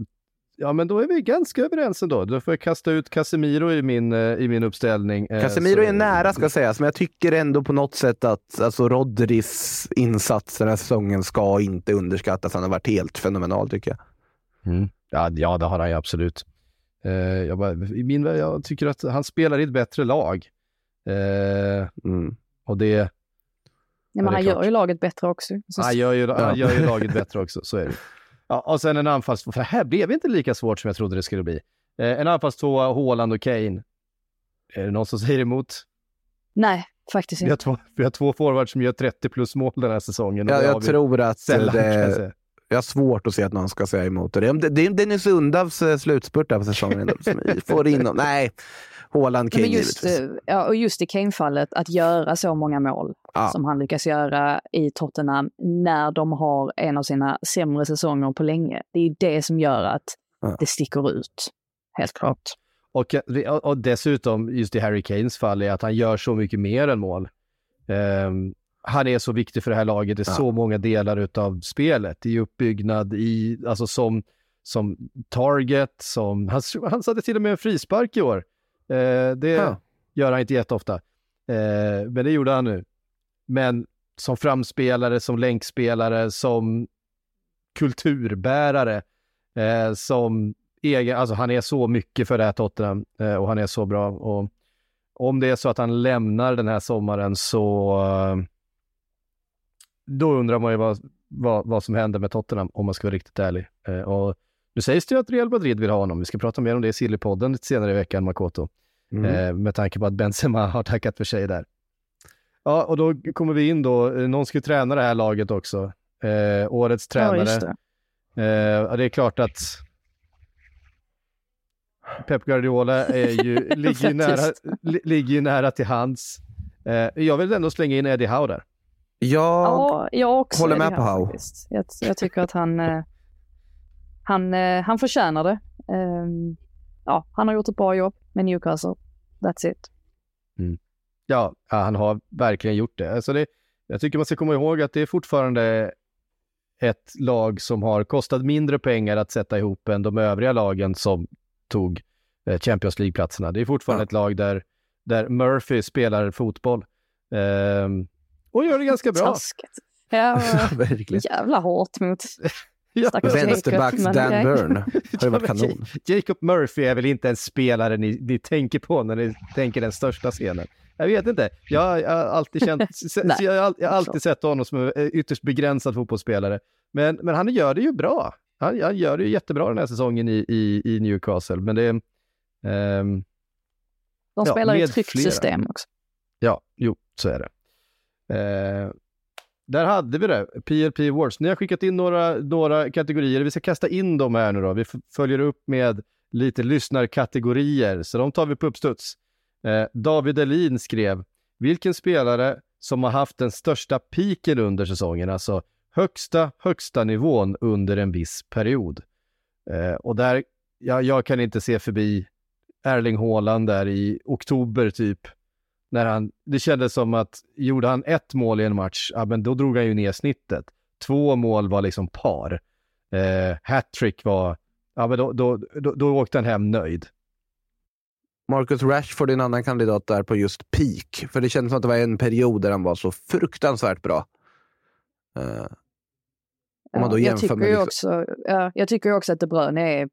ja, men då är vi ganska överens ändå. Då får jag kasta ut Casemiro i min, eh, i min uppställning. eh, Casemiro så- är nära ska sägas, men jag tycker ändå på något sätt att alltså, Rodris insats den här säsongen ska inte underskattas. Han har varit helt fenomenal tycker jag. Mm. Ja, ja, det har han ju absolut. Eh, jag, bara, i min, jag tycker att han spelar i ett bättre lag. Eh, Mm. och det... Nej, Ja, men han klart. gör ju laget bättre också. Så, Han gör ju, Ja. han gör ju laget bättre också, så är det. Ja, och sen en anfalls... För det här blev inte lika svårt som jag trodde det skulle bli. Eh, en anfallstvåa, Haaland och Kane. Är det någon som säger emot? Nej, faktiskt Vi har inte. två, vi har två forwards som gör 30 plus mål den här säsongen. och Jag, tror att sällan, det, säga. jag har svårt att se att någon ska säga emot det. Det, det är Dennis Undavs eh, slutspurt där på säsongen. som vi får in och, nej, Haaland, Kane Men just, givetvis. eh, ja, och just i Kane-fallet, att göra så många mål Ja. som han lyckas göra i Tottenham när de har en av sina sämre säsonger på länge. Det är det som gör att Ja. det sticker ut. Helt klart. Och, och dessutom, just i Harry Kanes fall, är att han gör så mycket mer än mål. Ehm, han är så viktig för det här laget i Ja. så många delar utav spelet. I uppbyggnad, i, alltså som, som target, som... Han, han satte till och med en frispark i år. Eh, det Ja. gör han inte jätteofta. Eh, men det gjorde han nu. Men som framspelare, som länkspelare, som kulturbärare, eh, som egen, alltså han är så mycket för det här Tottenham eh, och han är så bra. Och om det är så att han lämnar den här sommaren så eh, då undrar man ju vad, vad, vad som händer med Tottenham om man ska vara riktigt ärlig. Eh, och nu sägs det ju att Real Madrid vill ha honom. Vi ska prata mer om det i Sillypodden lite senare i veckan, Makoto. Mm. Eh, med tanke på att Benzema har tackat för sig där. Ja, och då kommer vi in då. eh, Någon ska ju träna det här laget också. Eh, årets Ja, tränare. just det. Eh, ja, det är klart att Pep Guardiola är ju, ligger, ju nära, li, ligger ju nära till hands. Eh, jag vill ändå slänga in Eddie Howe där. Jag, Ja, jag också. håller med det på Howe. Jag, jag tycker att han, eh, han, eh, han förtjänar det. Ehm, ja, han har gjort ett bra jobb med Newcastle. That's it. Ja, ja, han har verkligen gjort det. Alltså det. Jag tycker man ska komma ihåg att det är fortfarande ett lag som har kostat mindre pengar att sätta ihop än de övriga lagen som tog eh, Champions League-platserna. Det är fortfarande Ja. ett lag där, där Murphy spelar fotboll. Ehm, och gör det ganska bra. Taskigt. Ja, verkligen. jävla hårt mot Ja, Vänsterbacks Dan okej. Burn har ju varit kanon. Jacob Murphy är väl inte en spelare ni, ni tänker på när ni tänker den största scenen. Jag vet inte. Jag, jag har alltid känt, jag, jag har alltid sett honom som en ytterst begränsad fotbollsspelare. Men, men han gör det ju bra. Han, han gör det ju jättebra den här säsongen i, i, i Newcastle. Men det ehm, De Ja, spelar i med ett tryggt system också. Ja, jo, så är det. Eh, där hade vi det, PLP Awards. Ni har skickat in några, några kategorier. Vi ska kasta in dem här nu då. Vi följer upp med lite lyssnarkategorier, så de tar vi på uppstuds. Eh, David Elin skrev, vilken spelare som har haft den största piken under säsongen, alltså högsta, högsta nivån under en viss period. Eh, och där, ja, jag kan inte se förbi Erling Haaland där i oktober typ, när han, det kändes som att gjorde han ett mål i en match, ja men då drog han ju ner snittet. Två mål var liksom par. Eh, Hattrick var, ja men då, då, då, då åkte han hem nöjd. Marcus Rashford är en annan kandidat där på just peak. För det kändes som att det var en period där han var så fruktansvärt bra. Eh, Om man då jag, jämför tycker med ju liksom- också, ja, jag tycker också att De Bruyne är,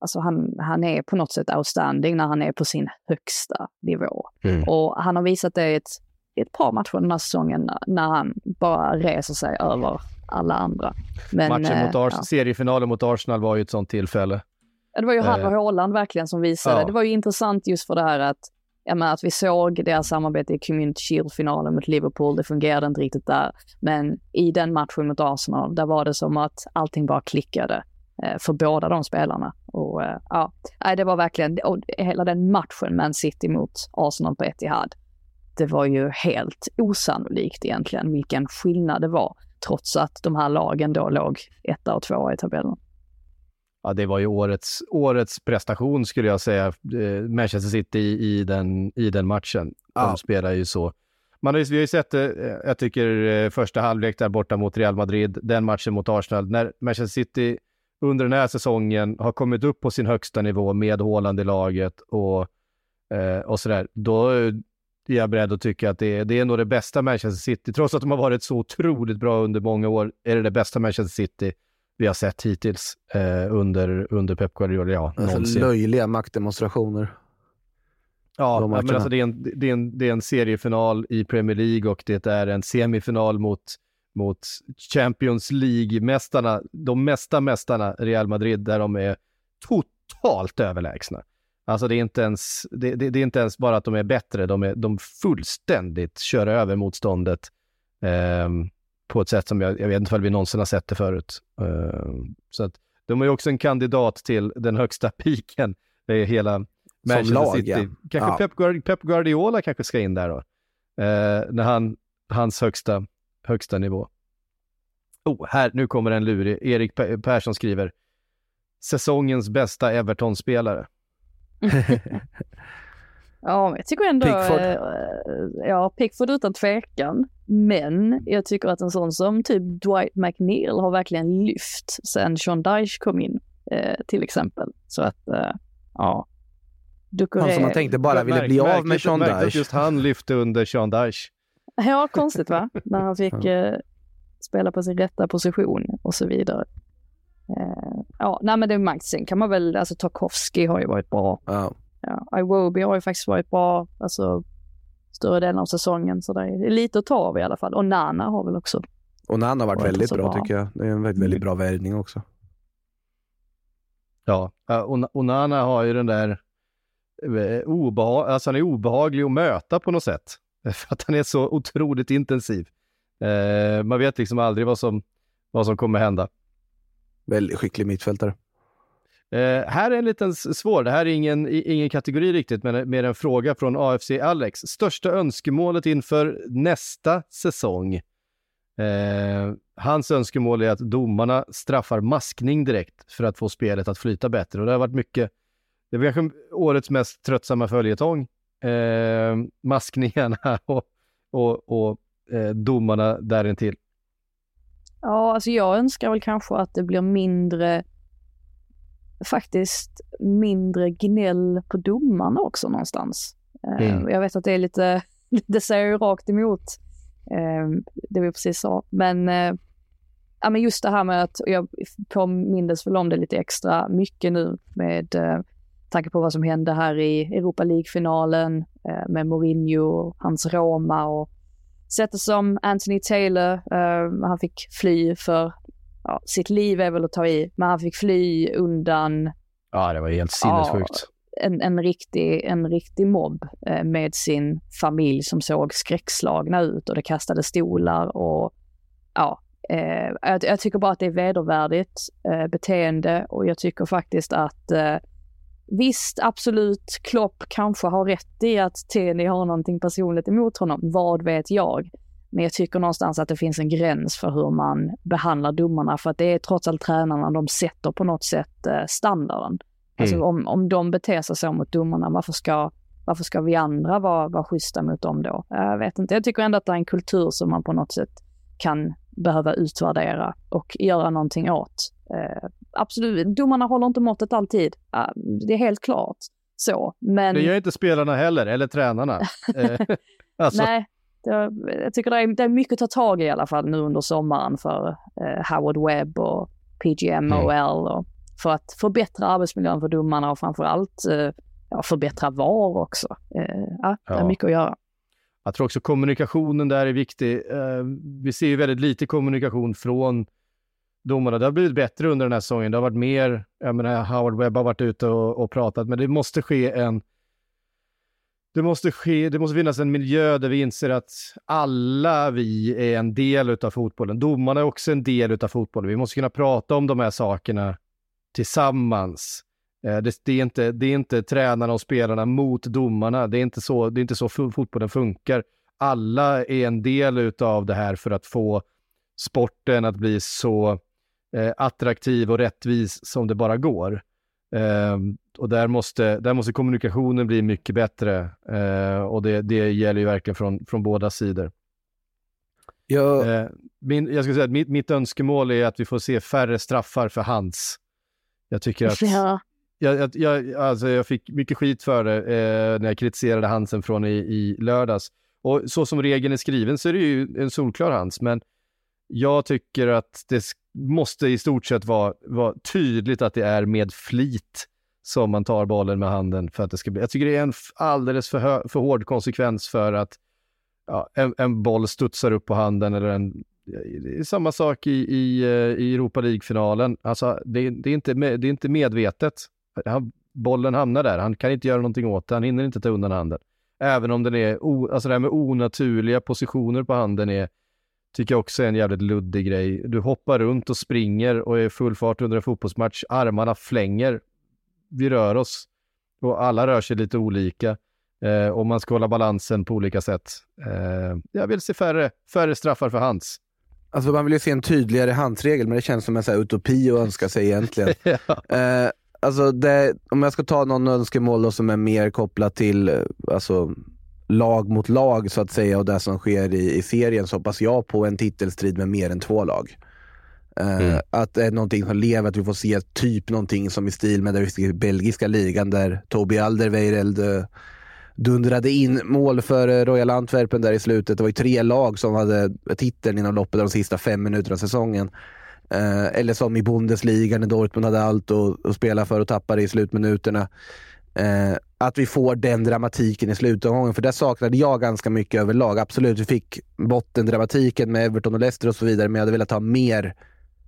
alltså han, han är på något sätt outstanding när han är på sin högsta nivå. Mm. Och han har visat det i ett, i ett par matcher den här säsongen när- han bara reser sig över alla andra. Men, Matchen eh, mot Ars- ja. Seriefinalen mot Arsenal var ju ett sånt tillfälle. Det var ju han Eh, och Haaland verkligen som visade. ja. Det var ju intressant just för det här att menar att vi såg deras samarbete i Community Shield-finalen mot Liverpool, det fungerade inte riktigt där. Men i den matchen mot Arsenal, där var det som att allting bara klickade eh, för båda de spelarna. Och eh, ja, det var verkligen, och hela den matchen Man City mot Arsenal på Etihad, det var ju helt osannolikt egentligen vilken skillnad det var, trots att de här lagen då låg etta och tvåa i tabellen. Ja, det var ju årets, årets prestation skulle jag säga, eh, Manchester City i, den, i den matchen. De Ja. spelar ju så. Man har, ju- vi har ju sett det, eh, jag tycker eh, första halvlek där borta mot Real Madrid, den matchen mot Arsenal, när Manchester City under den här säsongen har kommit upp på sin högsta nivå med Haaland i laget och, och sådär, då är jag beredd att tycka att det är, det är nog det bästa Manchester City, trots att de har varit så otroligt bra under många år, är det det bästa Manchester City vi har sett hittills eh, under, under Pep Guardiola. Ja, Alltså, någonsin. löjliga maktdemonstrationer. Ja, de men alltså det, är en, det, är en, det är en seriefinal i Premier League och det är en semifinal mot, mot Champions League-mästarna, de mesta mästarna Real Madrid, där de är totalt överlägsna. Alltså det är inte ens, det, det, det är inte ens bara att de är bättre, de, är, de fullständigt kör över motståndet ehm, på ett sätt som jag, jag vet inte om vi någonsin har sett det förut. Ehm, så att de är ju också en kandidat till den högsta piken, det är hela Manchester lag, City. ja. Kanske Ja. Pep, Guard- Pep Guardiola kanske ska in där då. Eh, när han, hans högsta, högsta nivå. Oh, här, nu kommer en lurig. Erik Pe- Persson skriver säsongens bästa Everton-spelare. Ja, men jag tycker ändå... Pickford. Eh, ja, Pickford utan tvekan. Men jag tycker att en sån som typ Dwight McNeil har verkligen lyft sen Sean Dyche kom in, eh, till exempel. Så att, eh, ja. Ducoré... Han som man tänkte bara ville bli Märk- av med Sean märkligt att Dyche. just han lyfte under Sean Dyche. Ja, konstigt va? När han fick eh, spela på sin rätta position och så vidare. Eh, ja, nej men det är. Sen kan man väl, alltså Tarkovsky har ju varit bra. Ja. Ja, Iwobi har ju faktiskt varit bra, alltså större delen av säsongen. Så det är lite att ta av i alla fall. Och Nana har väl också. Och Nan har varit väldigt bra, bra. tycker jag. Det är en väldigt, väldigt bra värvning också. Ja, och Onana har ju den där eh, obehag, alltså han är obehaglig att möta på något sätt. För att han är så otroligt intensiv. Eh, man vet liksom aldrig vad som, vad som kommer hända. Väldigt skicklig mittfältare. Eh, här är en liten svår, det här är ingen, ingen kategori riktigt, men eh, mer en fråga från AFC Alex. Största önskemålet inför nästa säsong? Eh, hans önskemål är att domarna straffar maskning direkt för att få spelet att flyta bättre. Och det har varit mycket, det var kanske årets mest tröttsamma följetong. Eh, maskningarna och, och, och eh, domarna därintill. Ja, alltså jag önskar väl kanske att det blir mindre, faktiskt mindre gnäll på domarna också någonstans. Eh, Mm. Jag vet att det är lite, det säger ju rakt emot eh, det vi precis sa, men eh, ja, men just det här med att, jag påmindes väl om det lite extra mycket nu med eh, tanke på vad som hände här i Europa League-finalen eh, med Mourinho och hans Roma och sättet som Anthony Taylor, eh, han fick fly för, ja, sitt liv är väl att ta i, men han fick fly undan Ja, det var helt sinnessjukt. en, en, riktig, en riktig mobb eh, med sin familj som såg skräckslagna ut och det kastade stolar och ja, eh, jag, jag tycker bara att det är vedervärdigt eh, beteende och jag tycker faktiskt att eh, visst, absolut, Klopp kanske har rätt i att Tenny har någonting personligt emot honom, vad vet jag? Men jag tycker någonstans att det finns en gräns för hur man behandlar domarna för att det är trots allt tränarna, de sätter på något sätt eh, standarden. Alltså Mm. om, om de beter sig så mot domarna, varför ska, varför ska vi andra vara, vara schyssta mot dem då? Jag vet inte. Jag tycker ändå att det är en kultur som man på något sätt kan behöva utvärdera och göra någonting åt. Eh, absolut, domarna håller inte måttet alltid. Eh, det är helt klart så. Men Det gör inte spelarna heller, eller tränarna. Eh, alltså, nej, det, jag tycker det är, det är mycket att ta tag i i alla fall nu under sommaren för eh, Howard Webb och PGMOL och för att förbättra arbetsmiljön för domarna och framförallt eh, ja, förbättra VAR också. Eh, ja, det är mycket att göra. Jag tror också kommunikationen där är viktig. Eh, vi ser ju väldigt lite kommunikation från domarna. Det har blivit bättre under den här säsongen. Det har varit mer, jag menar, Howard Webb har varit ute och, och pratat, men det måste ske en det måste ske, det måste finnas en miljö där vi inser att alla vi är en del av fotbollen. Domarna är också en del av fotbollen. Vi måste kunna prata om de här sakerna tillsammans. Eh, det, det, är inte, det är inte tränarna och spelarna mot domarna. Det är inte så, det är inte så fotbollen funkar. Alla är en del av det här för att få sporten att bli så eh, attraktiv och rättvis som det bara går. Eh, och där måste, där måste kommunikationen bli mycket bättre eh, och det, det gäller ju verkligen från, från båda sidor. Jag, Eh, min, jag ska säga att mitt, mitt önskemål är att vi får se färre straffar för Hans. Jag tycker att Ja. jag, jag, jag, alltså jag fick mycket skit för det eh, när jag kritiserade Hansen från i, i lördags. Och så som regeln är skriven så är det ju en solklar Hans, men jag tycker att det måste i stort sett vara, vara tydligt att det är med flit som man tar bollen med handen för att det ska bli. Jag tycker det är en alldeles för, hö, för hård konsekvens för att ja, en, en boll studsar upp på handen eller en det är samma sak i, i, eh, i Europa League-finalen. Alltså, det, det, är inte det är inte medvetet. Han, bollen hamnar där. Han kan inte göra någonting åt det. Han hinner inte ta undan handen. Även om den är, o, alltså det här med onaturliga positioner på handen är, tycker jag också är en jävligt luddig grej. Du hoppar runt och springer och är full fart under en fotbollsmatch. Armarna flänger. Vi rör oss och alla rör sig lite olika eh, och man ska hålla balansen på olika sätt. Eh, jag vill se färre, färre straffar för hands. alltså man vill ju se en tydligare handsregel, men det känns som en så utopi att önska sig egentligen. ja. Eh, alltså det, om jag ska ta någon önskemål då som är mer kopplat till eh, alltså, lag mot lag så att säga och det som sker i, i serien så hoppas jag på en titelstrid med mer än två lag. Eh, Mm. Att det är någonting som lever, att vi får se typ någonting som i stil med den belgiska ligan där Toby Alderweireld eh, dundrade in mål för eh, Royal Antwerpen där i slutet. Det var ju tre lag som hade titeln inom loppet av de sista fem minuterna av säsongen. Eller som i Bundesliga när Dortmund hade allt att spela för och tappade i slutminuterna. Att vi får den dramatiken i slutomgången, för där saknade jag ganska mycket överlag. Absolut, vi fick bottendramatiken med Everton och Leicester och så vidare, men jag hade velat ha mer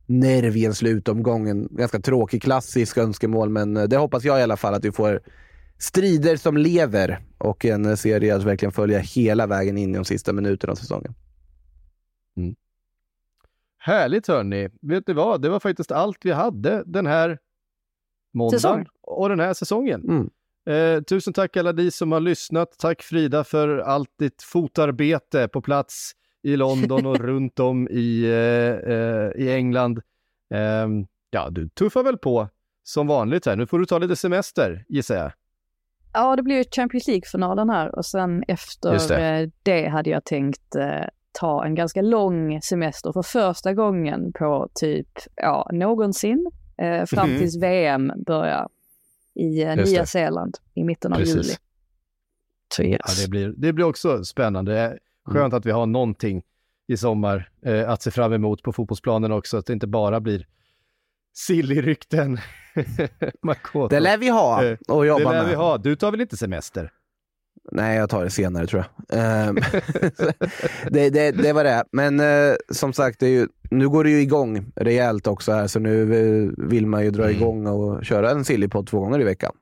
nerv i en slutomgång. En ganska tråkig klassisk önskemål, men eh, det hoppas jag i alla fall att vi får strider som lever och en eh, serie att verkligen följa hela vägen in i de sista minuterna av säsongen. Härligt hörni. Vet ni vad? Det var faktiskt allt vi hade den här måndagen Säsong. och den här säsongen. Mm. Eh, tusen tack alla ni som har lyssnat. Tack Frida för allt ditt fotarbete på plats i London och runt om i, eh, eh, i England. Ehm, ja, du tuffar väl på som vanligt här. Nu får du ta lite semester gissar jag. Ja, det blir ju Champions League-finalen här och sen efter det. det. det hade jag tänkt eh, ta en ganska lång semester för första gången på typ, ja, någonsin. Eh, fram Mhm. tills VM börjar i eh, Nya. Zeeland i mitten av Precis. juli. Yes. Ja, det, blir, det blir också spännande. Det är Skönt att vi har någonting i sommar eh, att se fram emot på fotbollsplanen också, att det inte bara blir sill-rykten. Makoto. Det lär vi ha Eh, att Det jobba lär med. vi ha. Du tar väl inte semester? Nej, jag tar det senare tror jag. Ehm, det, det, det var det. Men eh, som sagt, det ju, nu går det ju igång rejält också här, så nu eh, vill man ju dra Mm. igång och köra en sillypodd två gånger i veckan.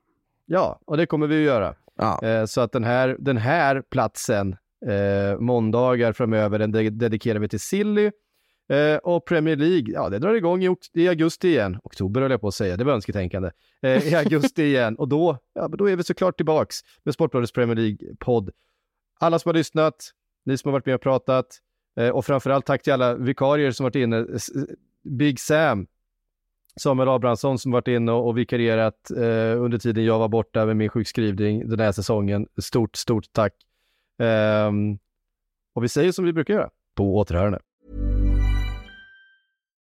Ja, och det kommer vi att göra. Ja. Så att den här, den här platsen, eh, måndagar framöver, den de- dedikerar vi till Silly. Eh, och Premier League, ja det drar igång i, i augusti igen. Oktober höll jag på att säga, det var önsketänkande. Eh, I augusti igen och då, ja, då är vi såklart tillbaks med Sportbladets Premier League-podd. Alla som har lyssnat, ni som har varit med och pratat eh, och framförallt tack till alla vikarier som varit inne. Big Sam, Samuel Abrahamsson som varit inne och, och vikarierat eh, under tiden jag var borta med min sjukskrivning den här säsongen. Stort, stort tack. Um, och vi säger som vi brukar göra, på återhörande.